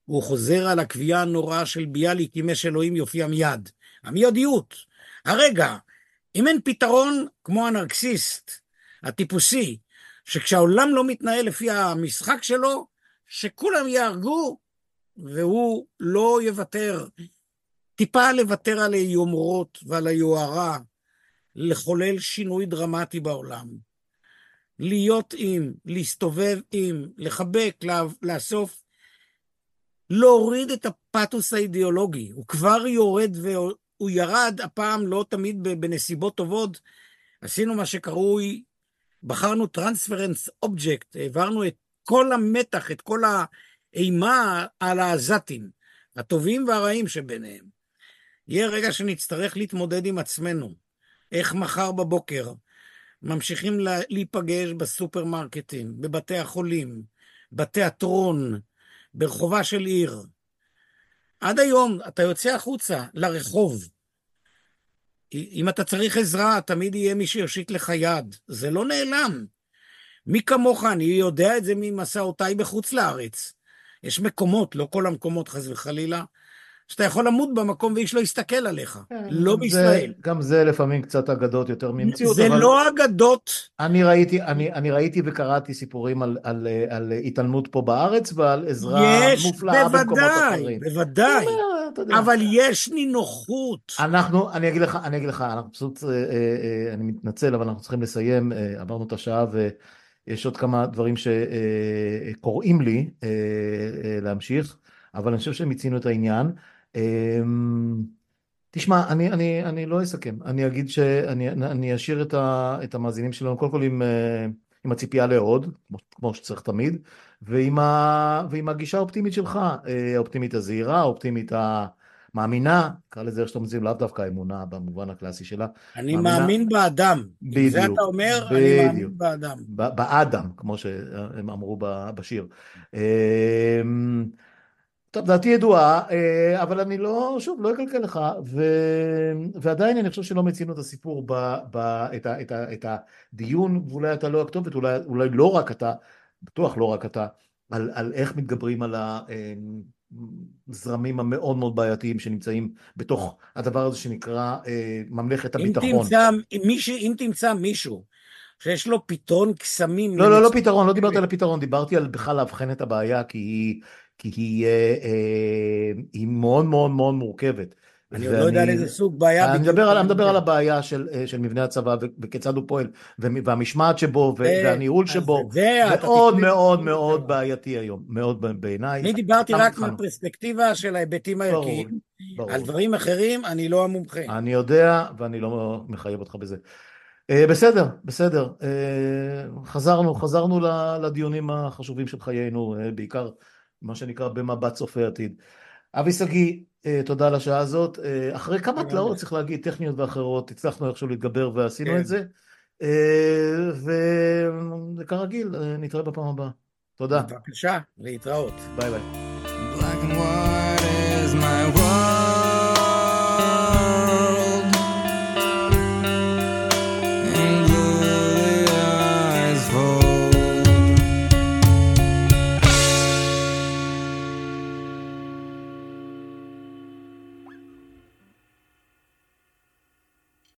הוא חוזר על הקביעה הנוראה של ביאליק, אם יש אלוהים יופיע מיד. המיידיות. הרגע, אם אין פתרון כמו הנרקסיסט, הטיפוסי, שכשהעולם לא מתנהל לפי המשחק שלו, שכולם יהרגו, והוא לא יוותר. טיפה לוותר על היומרות ועל היוהרה, לחולל שינוי דרמטי בעולם. להיות עם, להסתובב עם, לחבק, לאסוף, להוריד את הפתוס האידיאולוגי. הוא כבר יורד והוא ירד, הפעם לא תמיד בנסיבות טובות. עשינו מה שקרוי, בחרנו transference object, העברנו את כל המתח, את כל האימה על העזתים, הטובים והרעים שביניהם. יהיה רגע שנצטרך להתמודד עם עצמנו. איך מחר בבוקר ממשיכים להיפגש בסופרמרקטים, בבתי החולים, בתיאטרון, ברחובה של עיר. עד היום אתה יוצא החוצה, לרחוב. אם אתה צריך עזרה, תמיד יהיה מי שיושיט לך יד. זה לא נעלם. מי כמוך, אני יודע את זה ממסעותיי בחוץ לארץ. יש מקומות, לא כל המקומות חס וחלילה, שאתה יכול למות במקום ואיש לא יסתכל עליך. לא בישראל. גם זה לפעמים קצת אגדות יותר ממציאות. זה אבל... לא אגדות. אני ראיתי, אני, אני ראיתי וקראתי סיפורים על, על, על התעלמות פה בארץ ועל עזרה יש, מופלאה בוודאי, במקומות אחרים. בוודאי, אומר, אבל יש נינוחות. אנחנו, אני אגיד לך, אני אגיד לך, אנחנו פשוט, אה, אה, אני מתנצל, אבל אנחנו צריכים לסיים, אה, עברנו את השעה ויש עוד כמה דברים שקוראים לי להמשיך, אבל אני חושב שהם מיצינו את העניין. תשמע, אני, אני, אני לא אסכם, אני אגיד שאני אני אשאיר את, ה, את המאזינים שלנו, קודם כל עם, עם עם הציפייה לעוד, כמו שצריך תמיד, ועם, ה, ועם הגישה האופטימית שלך, האופטימית הזהירה, האופטימית המאמינה, נקרא לזה איך שאתה מציב, לאו דווקא אמונה במובן הקלאסי שלה. אני מאמינה, מאמין באדם. בדיוק. זה אתה אומר, בדיוק, אני מאמין באדם. באדם, כמו שהם אמרו בשיר. טוב, דעתי ידועה, אה, אבל אני לא, שוב, לא אקלקל לך, ו... ועדיין אני חושב שלא מצינו את הסיפור, ב... ב... את, ה... את, ה... את הדיון, ואולי אתה לא הכתובת, אולי, אולי לא רק אתה, בטוח לא רק אתה, על, על איך מתגברים על הזרמים המאוד מאוד בעייתיים שנמצאים בתוך הדבר הזה שנקרא אה, ממלכת הביטחון. אם תמצא, מישהו, אם תמצא מישהו שיש לו פתרון קסמים... לא, לא, לא פתרון, לא דיברתי על הפתרון, דיברתי על בכלל לאבחן את הבעיה, כי היא... כי היא, אה, אה, היא מאוד מאוד מאוד מורכבת. אני עוד לא יודע על איזה סוג בעיה. אני מדבר, אני מדבר על הבעיה של, אה, של מבנה הצבא וכיצד הוא פועל, והמשמעת שבו והניהול שבו, מאוד מאוד מאוד בעייתי היום, מאוד בעיניי. אני דיברתי רק מהפרספקטיבה של ההיבטים הערכיים, על דברים אחרים אני לא המומחה. אני יודע ואני לא מחייב אותך בזה. בסדר, בסדר, חזרנו, חזרנו לדיונים החשובים של חיינו, בעיקר מה שנקרא במבט צופה עתיד. אבי שגיא, אה, תודה על השעה הזאת. אה, אחרי כמה תלאות, צריך להגיד, טכניות ואחרות, הצלחנו איכשהו להתגבר ועשינו את כן. זה. אה, וכרגיל, נתראה בפעם הבאה. תודה. בבקשה, להתראות. ביי ביי.